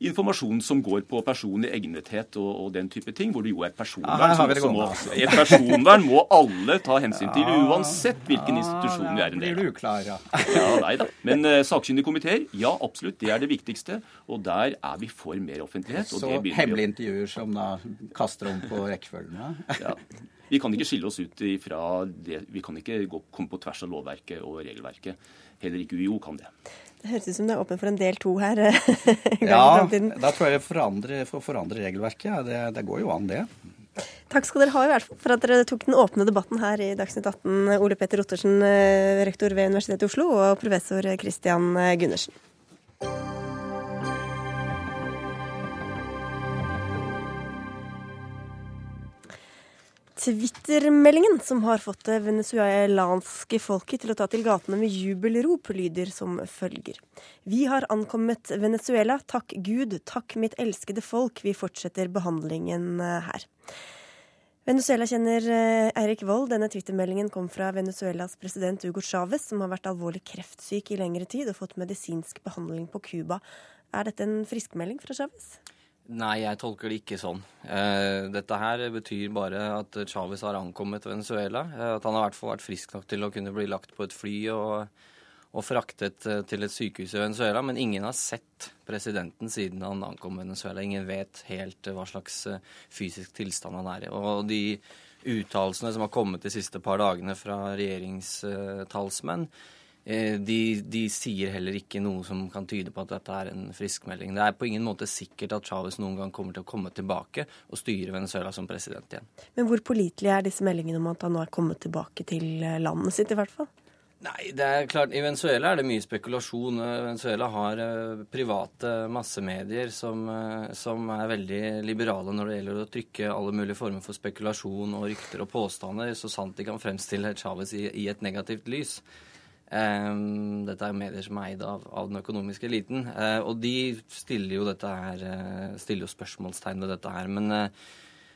informasjon som går på personlig egnethet og, og, den type ting, hvor det jo er personvern. Ja, som må, altså. et personvern må alle ta hensyn til, uansett hvilken institusjon vi er en del av. Blir du klar, ja. ja nei da. Men uh, sakkyndige komiteer, ja absolutt, det er det viktigste. Og der er vi for mer offentlighet. Så hemmelige intervjuer som da kaster om på rekkefølgen? Ja. Vi kan ikke skille oss ut ifra det. Vi kan ikke gå, komme på tvers av lovverket og regelverket. Heller ikke UiO kan det. Det høres ut som det er åpent for en del to her. ja, da tror jeg vi forandrer, for forandre regelverket. Det, det, går jo an, det. Takk skal dere ha i hvert fall for at dere tok den åpne debatten her i Dagsnytt 18. Ole Petter Ottersen, eh, rektor ved Universitetet i Oslo, og professor Christian Gundersen. Twitter-meldingen som har fått det venezuelanske folket til å ta til gatene med jubelrop, lyder som følger. Vi har ankommet Venezuela. Takk Gud, takk mitt elskede folk. Vi fortsetter behandlingen eh, her. Venezuela kjenner eh, Eirik Wold. Denne Twitter-meldingen kom fra Venezuelas president Hugo Chávez, som har vært alvorlig kreftsyk i lengre tid og fått medisinsk behandling på Cuba. Er dette en friskmelding fra Chávez? Nei, jeg tolker det ikke sånn. Eh, dette her betyr bare at Chávez har ankommet Venezuela. Eh, at han har i hvert fall vært frisk nok til å kunne bli lagt på et fly og, og fraktet eh, til et sykehus i Venezuela. Men ingen har sett presidenten siden han ankom Venezuela. Ingen vet helt hva slags fysisk tilstand han er i. Og de uttalelsene som har kommet de siste par dagene fra regjeringstalsmenn, de, de, sier heller ikke noe som kan tyde på at dette er en friskmelding. Det er på ingen måte sikkert at Chávez noen gang kommer til å komme tilbake og styre Venezuela som president igjen. Men hvor pålitelige er disse meldingene om at han nå er kommet tilbake til eh, landet sitt, i hvert fall? Nei, det er klart, I Venezuela er det mye spekulasjon. Eh, Venezuela har private massemedier som, som, er veldig liberale når det gjelder å trykke alle mulige former for spekulasjon og rykter og påstander, så sant de kan fremstille Chávez i, i et negativt lys. Um, dette er medier som er eid av, av, den økonomiske eliten. Uh, og de stiller jo, dette her, uh, stiller jo spørsmålstegn ved dette her. Men uh,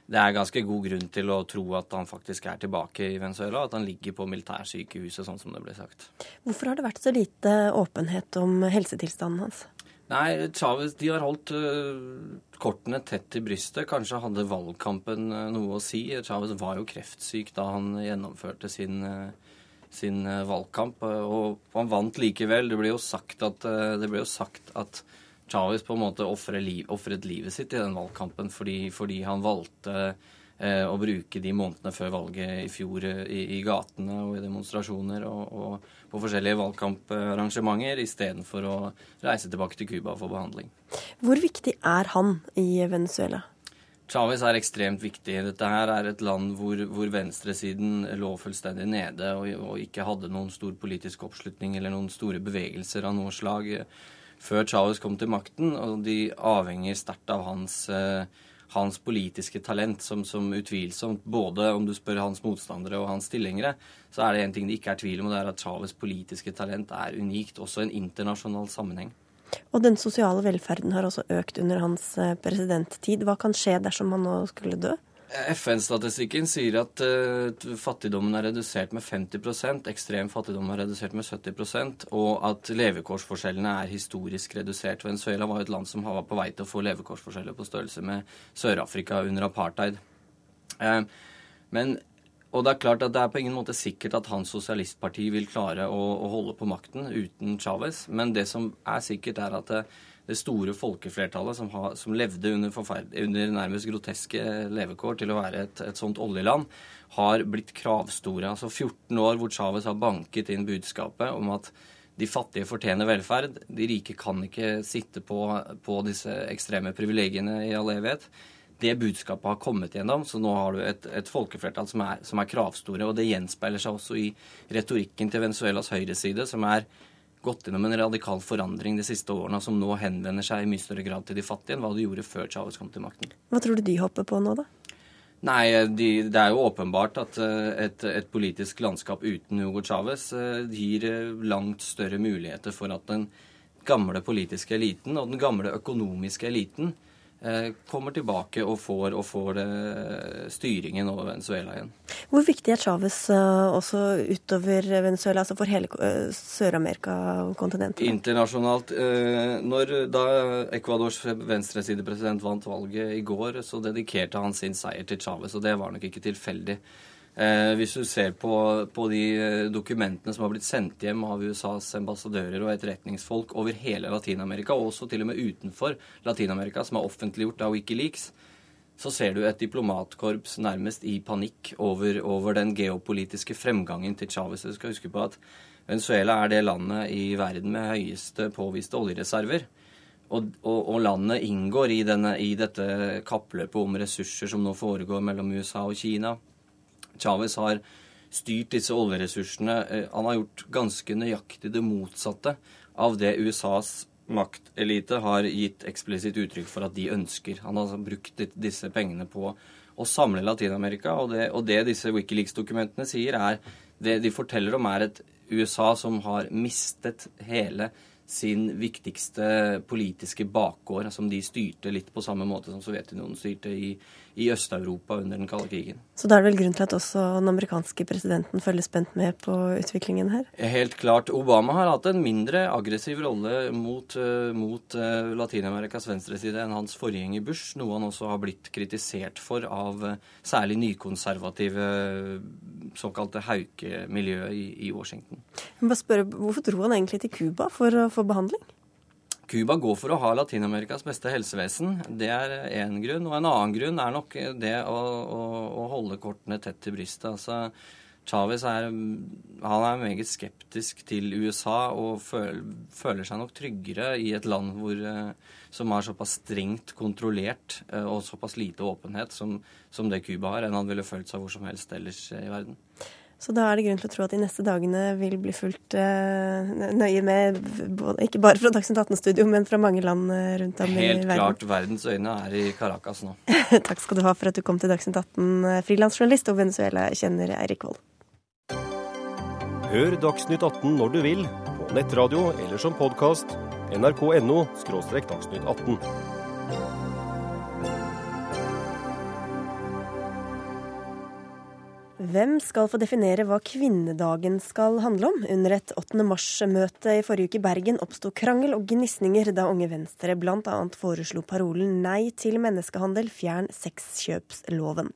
det er ganske god grunn til å tro at han faktisk er tilbake i Venezuela. At han ligger på militærsykehuset, sånn som det ble sagt. Hvorfor har det vært så lite åpenhet om helsetilstanden hans? Nei, Chavez de har holdt kortene tett til brystet. Kanskje hadde valgkampen noe å si. Chavez var jo kreftsyk da han gjennomførte sin sin eh, valgkamp. Eh, og han vant likevel. Det ble jo sagt at, eh, jo sagt at Chávez på en måte ofret liv, livet sitt i den valgkampen fordi, fordi han valgte å bruke de månedene før valget i fjor i, i gatene og i demonstrasjoner og, og på forskjellige valgkamparrangementer istedenfor å reise tilbake til Cuba for behandling. Hvor viktig er han i Venezuela? Chávez er ekstremt viktig. Dette her er et land hvor, hvor venstresiden lå fullstendig nede og, og, ikke hadde noen stor politisk oppslutning eller noen store bevegelser av noe slag før Chávez kom til makten. Og de avhenger sterkt av hans, eh, hans politiske talent, som, som, utvilsomt både om du spør hans motstandere og hans tilhengere, så er det en ting det ikke er tvil om, og det er at Chávez' politiske talent er unikt, også i en internasjonal sammenheng. Og den sosiale velferden har også økt under hans eh, presidenttid. Hva kan skje dersom han nå skulle dø? FN-statistikken sier at uh, fattigdommen er redusert med 50 ekstrem fattigdom er redusert med 70% og at levekårsforskjellene er historisk redusert. Venezuela var et land som var på vei til å få levekårsforskjeller på størrelse med Sør-Afrika under apartheid. Uh, men og det er klart at det er på ingen måte sikkert at hans sosialistparti vil klare å, å holde på makten uten Chávez. Men det som er sikkert, er at det, det store folkeflertallet som, har, som levde under, under, nærmest groteske levekår til å være et, et sånt oljeland, har blitt kravstore. Altså 14 år hvor Chávez har banket inn budskapet om at de fattige fortjener velferd. De rike kan ikke sitte på, på disse ekstreme privilegiene i all evighet det budskapet har kommet gjennom. Så nå har du et, et folkeflertall som er, som er, kravstore. Og det gjenspeiler seg også i retorikken til Venezuelas høyreside, som er gått gjennom en radikal forandring de siste årene, som nå henvender seg i mye større grad til de fattige enn hva de gjorde før Chávez kom til makten. Hva tror du de hopper på nå, da? Nei, de, Det er jo åpenbart at eh, et, et politisk landskap uten Hugo Chávez eh, gir eh, langt større muligheter for at den gamle politiske eliten og den gamle økonomiske eliten kommer tilbake og får, og får eh, styringen over Venezuela igjen. Hvor viktig er Chávez eh, også utover Venezuela, altså for hele Sør-Amerika-kontinentet? Internasjonalt. Når da Ecuadors venstresidepresident vant valget i går, så dedikerte han sin seier til Chávez, og det var nok ikke tilfeldig. Eh, hvis du ser på, på, de eh, dokumentene som har blitt sendt hjem av USAs ambassadører og etterretningsfolk over hele Latin-Amerika, og også til og med utenfor Latin-Amerika, som er offentliggjort av Wikileaks, så ser du et diplomatkorps nærmest i panikk over, over den geopolitiske fremgangen til Chávez. Du skal huske på at Venezuela er det landet i verden med høyeste påviste oljereserver. Og, og, og, landet inngår i, denne, i dette kappløpet om ressurser som nå foregår mellom USA og Kina. Chávez har styrt disse oljeressursene. Eh, han har gjort ganske nøyaktig det motsatte av det USAs maktelite har gitt eksplisitt uttrykk for at de ønsker. Han har brukt disse pengene på å samle Latin-Amerika. Og, og, det disse Wikileaks-dokumentene sier, er det de forteller om, er et USA som har mistet hele sin viktigste politiske bakgård, som de styrte litt på samme måte som Sovjetunionen styrte i, i Øst-Europa under den kalde krigen. Så da er det vel grunn til at også den amerikanske presidenten følger spent med på utviklingen her? Helt klart. Obama har hatt en mindre aggressiv rolle mot, uh, mot uh, Latin-Amerikas venstreside enn hans forgjenger Bush, noe han også har blitt kritisert for av uh, særlig nykonservative såkalte haukemiljøet i, i Washington. Jeg bare spørre, Hvorfor dro han egentlig til Cuba for å få behandling? Cuba går for å ha Latin-Amerikas beste helsevesen. Det er én grunn. Og en annen grunn er nok det å, å, å holde kortene tett til brystet. Altså, Chávez er, er meget skeptisk til USA og føler, føler seg nok tryggere i et land hvor, eh, som er såpass strengt kontrollert eh, og såpass lite åpenhet som, som det Cuba har, enn han ville følt seg hvor som helst ellers i verden. Så da er det grunn til å tro at de neste dagene vil bli fulgt uh, nøye med, ikke bare fra Dagsnytt 18-studio, men fra mange land eh, rundt om Helt i verden. Helt klart. Verdens øyne er i Caracas nå. Takk skal du ha for at du kom til Dagsnytt 18, eh, frilansjournalist og Venezuela-kjenner Eirik Wold. Hør Dagsnytt 18 når du vil, på nettradio eller som podkast. nrk.no – dagsnytt 18. Hvem skal få definere hva kvinnedagen skal handle om? Under et 8. mars-møte i forrige uke i Bergen oppsto krangel og gnisninger da Unge Venstre bl.a. foreslo parolen 'Nei til menneskehandel, fjern sexkjøpsloven'.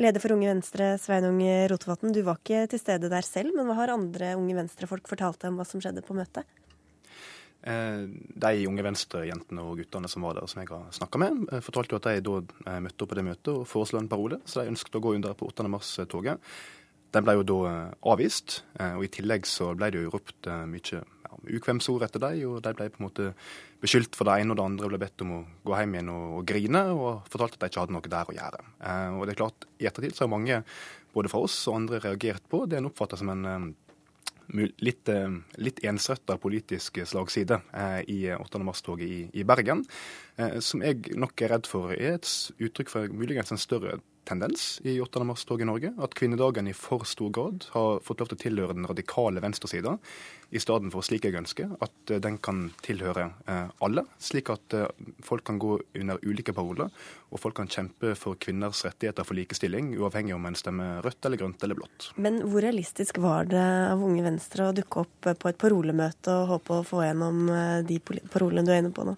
Leder for Unge Venstre, Sveinung Rotevatn, du var ikke til stede der selv, men hva har andre Unge Venstre-folk fortalt deg om hva som skjedde på møtet? Eh, de unge Venstre-jentene og guttene som var der, som jeg har snakka med, eh, fortalte jo at de da eh, møtte opp på det møtet og foreslo en parole, så de ønsket å gå under på 8. mars-toget. Den ble jo da avvist, og i tillegg så ble det jo ropt mye ukvemsord etter dem, og de ble på en måte beskyldt for det ene og det andre, ble bedt om å gå hjem igjen og, og grine, og fortalte at de ikke hadde noe der å gjøre. Og det er klart, i ettertid så har mange, både fra oss og andre, reagert på det en oppfatter som en litt, eh, litt ensretta politisk slagside eh, i 8. mars-toget i, i, Bergen, eh, som jeg nok er redd for er et uttrykk for muligens en større tendens i 8. mars-toget i Norge. At kvinnedagen i for stor grad har fått lov til å tilhøre den radikale venstresida, i stedet for slik jeg ønsker, at eh, den kan tilhøre eh, alle. Slik at eh, folk kan gå under ulike paroler, og folk kan kjempe for kvinners rettigheter for likestilling, uavhengig om en stemmer rødt eller grønt eller blått. Men hvor realistisk var det av Unge Venstre å dukke opp på et parolemøte og håpe å få gjennom de parolene du er inne på nå?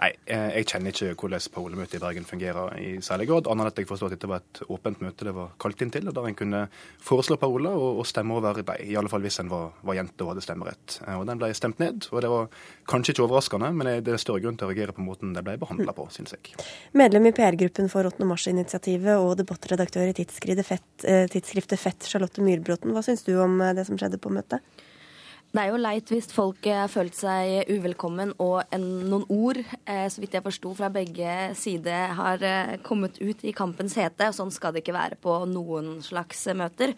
Nei, eh, jeg kjenner ikke hvordan parolemøtet i Bergen fungerer i særlig grad. Annet enn at jeg forstår at dette var et åpent møte det var kalt inn til, og der en kunne foreslå paroler og, og, stemme over dem. I alle fall hvis en var, var jente og hadde stemmerett. Eh, og Den ble stemt ned, og det var kanskje ikke overraskende, men det er større grunn til å reagere på måten det ble behandla på, syns jeg. Medlem i PR-gruppen for 8. mars-initiativet og debattredaktør i tidsskriftet Fett, eh, tidsskriftet Fett Charlotte Myrbråten, hva syns du om det som skjedde på møtet? Det er jo leit hvis folk har følt seg uvelkommen og en, noen ord, eh, så vidt jeg forsto fra begge sider, har eh, kommet ut i kampens hete. og Sånn skal det ikke være på noen slags møter.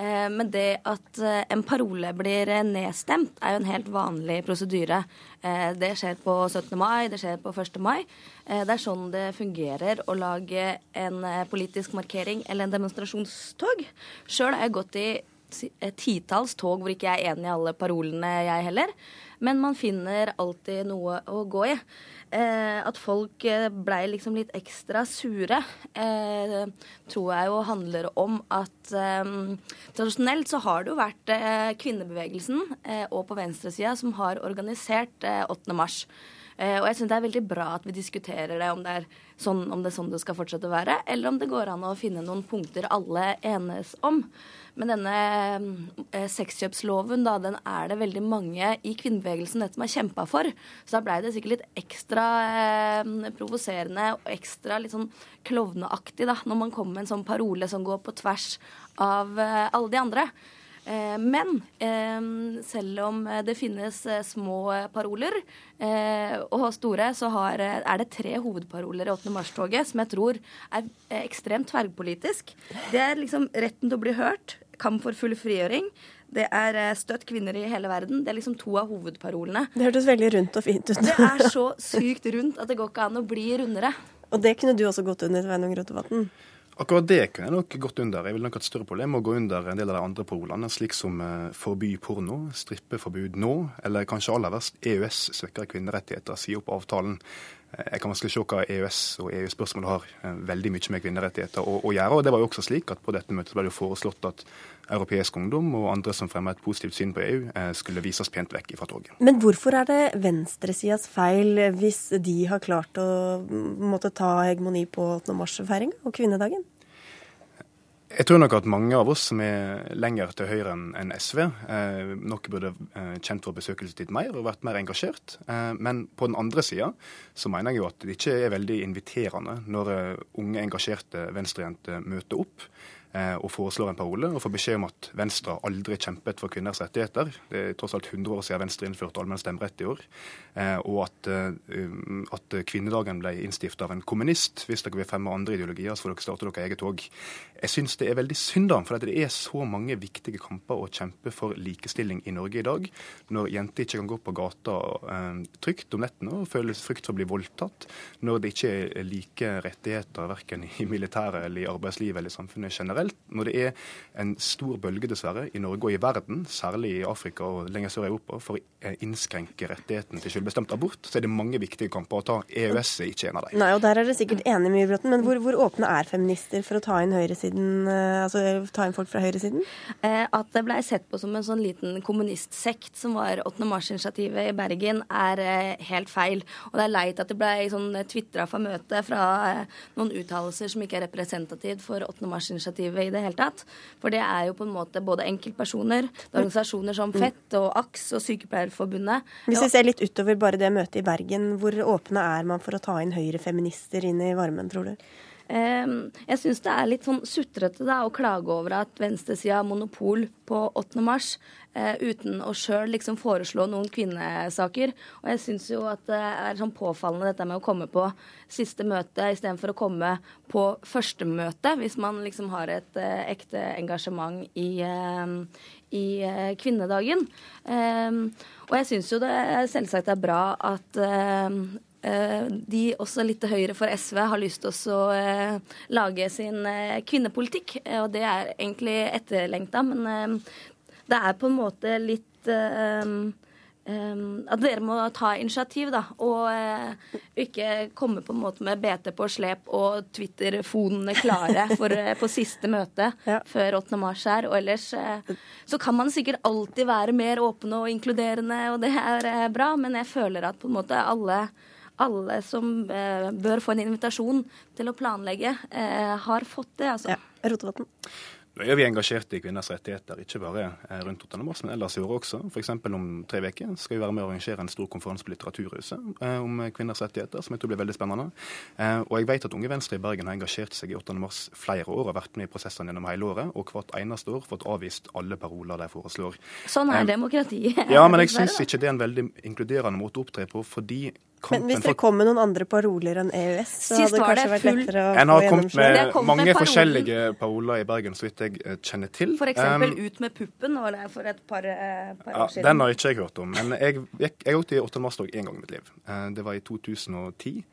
Eh, men det at eh, en parole blir nedstemt, er jo en helt vanlig prosedyre. Eh, det skjer på 17. mai, det skjer på 1. mai. Eh, det er sånn det fungerer å lage en politisk markering eller en demonstrasjonstog. Sjøl har jeg gått i titalls tog hvor ikke jeg er enig i alle parolene, jeg heller. Men man finner alltid noe å gå i. Eh, at folk eh, blei liksom litt ekstra sure, eh, tror jeg jo handler om at eh, tradisjonelt så har det jo vært eh, kvinnebevegelsen eh, og på venstresida som har organisert 8. mars. og jeg syns det er veldig bra at vi diskuterer det om det, er sånn, om det er sånn det skal fortsette å være, eller om det går an å finne noen punkter alle enes om. Men denne eh, sexkjøpsloven, da, den er det veldig mange i kvinnebevegelsen som har kjempa for. Så da blei det sikkert litt ekstra eh, provoserende og ekstra litt sånn klovneaktig da, når man kommer med en sånn parole som går på tvers av eh, alle de andre. Eh, men eh, selv om det finnes eh, små paroler og store, så har, er det tre hovedparoler i 8. mars-toget som jeg tror er ekstremt tverrpolitisk. Det er liksom retten til å bli hørt, kamp for full frigjøring. Det er støtt kvinner i hele verden. Det er liksom to av hovedparolene. Det hørtes veldig rundt og fint ut. Det er så sykt rundt at det går ikke an å bli rundere. Og det kunne du også gått under, Sveinung Rotevatn? Akkurat det kunne jeg nok gått under. Jeg vil nok ha et større problem med å gå under en del av de andre polene, slik som eh, forby porno, strippeforbud nå, eller kanskje aller verst EØS svekker kvinnerettigheter, si opp avtalen. Eh, jeg kan vanskelig se hva EØS og EU-spørsmålet har eh, veldig mye med kvinnerettigheter å, gjøre. og Det var jo også slik at på dette møtet ble det foreslått at europeisk ungdom og andre som fremmer et positivt syn på EU, skulle vises pent vekk fra toget. Men hvorfor er det venstresidas feil hvis de har klart å måtte ta hegemoni på 8. mars-feiringa og kvinnedagen? Jeg tror nok at mange av oss som er lenger til høyre enn SV, eh, nok burde eh, kjent vår besøkelse litt mer og vært mer engasjert. Eh, men på den andre sida så mener jeg jo at det ikke er veldig inviterende når eh, unge, engasjerte venstrejenter møter opp og foreslår en parole, og får beskjed om at Venstre aldri kjempet for kvinners rettigheter. Det er tross alt 100 år siden Venstre innførte allmenn stemmerett i år. Eh, og at, eh, um, at kvinnedagen ble innstiftet av en kommunist. Hvis dere vil fremme andre ideologier, så får dere starte deres eget tog. Jeg syns det er veldig synd, da, for det er så mange viktige kamper å kjempe for likestilling i Norge i dag. Når jenter ikke kan gå på gata eh, trygt om nettene og føle frykt for å bli voldtatt. Når det ikke er like rettigheter verken i militæret eller i arbeidslivet eller i samfunnet generelt generelt. Når det er en stor bølge, dessverre, i Norge og i verden, særlig i Afrika og lenger sør i Europa, for å innskrenke rettigheten til selvbestemt abort, så er det mange viktige kamper å ta. EØS er ikke en av dem. Nei, og der er dere sikkert enige, Myrbråten, men hvor, hvor, åpne er feminister for å ta inn høyresiden, eh, altså ta inn folk fra høyresiden? Eh, at det blei sett på som en sånn liten kommunistsekt som var 8. mars-initiativet i Bergen, er eh, helt feil. Og det er leit at det blei sånn tvitra fra møtet fra noen uttalelser som ikke er representativt for 8. mars-initiativet livet i det hele tatt. For det er jo på en måte både enkeltpersoner, organisasjoner som Fett og AKS og Sykepleierforbundet. Hvis vi ser litt utover bare det møtet i Bergen, hvor åpne er man for å ta inn høyrefeminister inn i varmen, tror du? Ehm, jeg syns det er litt sånn sutrete da, å klage over at venstresida har monopol på 8. mars, eh, uten å sjøl liksom foreslå noen kvinnesaker. Og jeg syns jo at det er sånn påfallende dette med å komme på siste møte istedenfor å komme på første møte, hvis man liksom har et eh, ekte engasjement i, eh, i eh, kvinnedagen. Ehm, og jeg syns jo det selvsagt er bra at de også litt til høyre for SV har lyst til å eh, lage sin eh, kvinnepolitikk. Og det er egentlig etterlengta, men det er på en måte litt at dere må ta initiativ, da, og ikke komme på en måte med BT på slep og Twitter-fonene klare for, på siste møte ja. før 8. mars her. Og ellers så kan man sikkert alltid være mer åpne og inkluderende, og det er bra, men jeg føler at på en måte alle alle som eh, bør få en invitasjon til å planlegge, eh, har fått det. altså. Ja, Rotevatn. Nå er vi engasjert i kvinners rettigheter, ikke bare eh, rundt 8. mars, men ellers i året også. F.eks. om tre uker skal vi være med å arrangere en stor konferanse på Litteraturhuset eh, om kvinners rettigheter, som jeg tror blir veldig spennende. Eh, og jeg vet at Unge Venstre i Bergen har engasjert seg i 8. mars flere år og vært med i prosessene gjennom hele året, og hvert eneste år fått avvist alle paroler de foreslår. Sånn er demokratiet. Ja, men jeg syns ikke det er en veldig inkluderende måte å opptre på, fordi men hvis det kom med noen andre paroler enn EØS, så Sist hadde det kanskje vært lettere å En har kommet med mange forskjellige paroler i Bergen, så vidt jeg eh, kjenner til. Eksempel um, 'Ut med puppen' var det for et par, uh, par ja, år siden. Den har ikke jeg hørt om. Men jeg, jeg, jeg har gått 8. mars-tog én gang i mitt liv. Uh, det var i 2010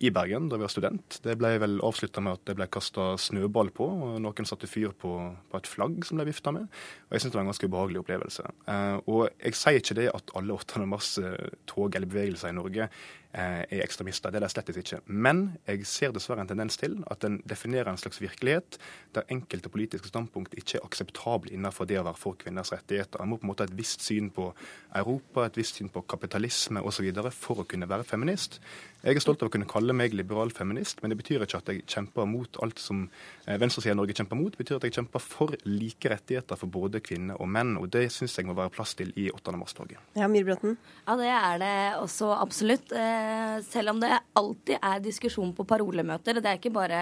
i Bergen da vi var student. Det ble vel avslutta med at det ble kasta snøball på, og noen satte fyr på, på et flagg som ble vifta med. Og Jeg syns det var en ganske ubehagelig opplevelse. Eh, og jeg sier ikke det at alle 8. mars-tog eller bevegelser i Norge Eh, er ekstremister. Det er de slett ikke. Men jeg ser dessverre en tendens til at den definerer en slags virkelighet der enkelte politiske standpunkt ikke er akseptable innenfor det å være for kvinners rettigheter. En må på en måte ha et visst syn på Europa, et visst syn på kapitalisme osv. for å kunne være feminist. Jeg er stolt av å kunne kalle meg liberal feminist, men det betyr ikke at jeg kjemper mot alt som eh, venstresida i Norge kjemper mot. Det betyr at jeg kjemper for like rettigheter for både kvinner og menn. Og det syns jeg må være plass til i 8. mars-toget. Ja, Myrbråten? Ja, det er det også absolutt. Eh, Eh, selv om det alltid er diskusjon på parolemøter. Det er ikke bare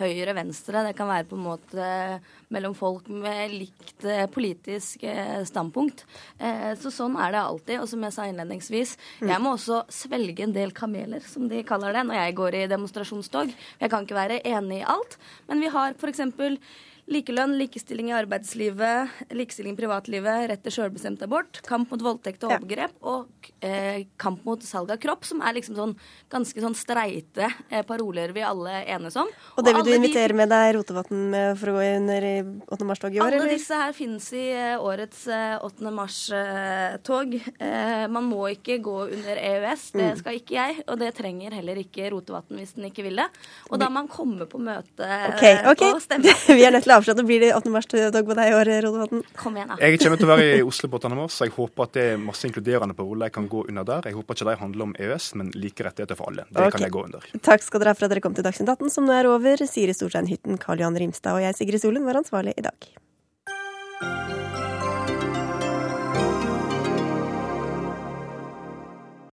høyre-venstre. Det kan være på en måte mellom folk med likt eh, politisk eh, standpunkt. Så sånn er det alltid. Og som jeg sa innledningsvis, mm. jeg må også svelge en del kameler, som de kaller det, når jeg går i demonstrasjonstog. Jeg kan ikke være enig i alt, men vi har f.eks Likelønn, likestilling i arbeidslivet, likestilling i privatlivet, rett til selvbestemt abort, kamp mot voldtekt og overgrep og eh, kamp mot salg av kropp, som er liksom sånn ganske sånn streite eh, paroler vi alle enes om. Og det vil du invitere de- med deg Rotevatn for å gå under i 8. mars-toget i år, Alle eller? disse her finnes i eh, årets eh, 8. mars-tog. Eh, Man må ikke gå under EØS, det Mm. skal ikke jeg. Og det trenger heller ikke Rotevatn hvis den ikke vil det. Og da må man komme på møte okay, okay. ok. og stemme. Vi er nødt til å avslutte. Blir det 8. mars-dag på deg i år, Rodevatn. Kom igjen, da. Jeg kommer til å være i Oslo på 8. mars, så jeg håper at det er masse inkluderende paroler jeg kan gå under der. Jeg håper ikke de handler om EØS, men like rettigheter for alle. Det okay. kan jeg gå under. Takk skal dere ha for at dere kom til Dagsnytt 18, som nå er over. Siri Storstein Hytten, Karl Johan Rimstad og jeg, Sigrid Solund, var ansvarlig i dag.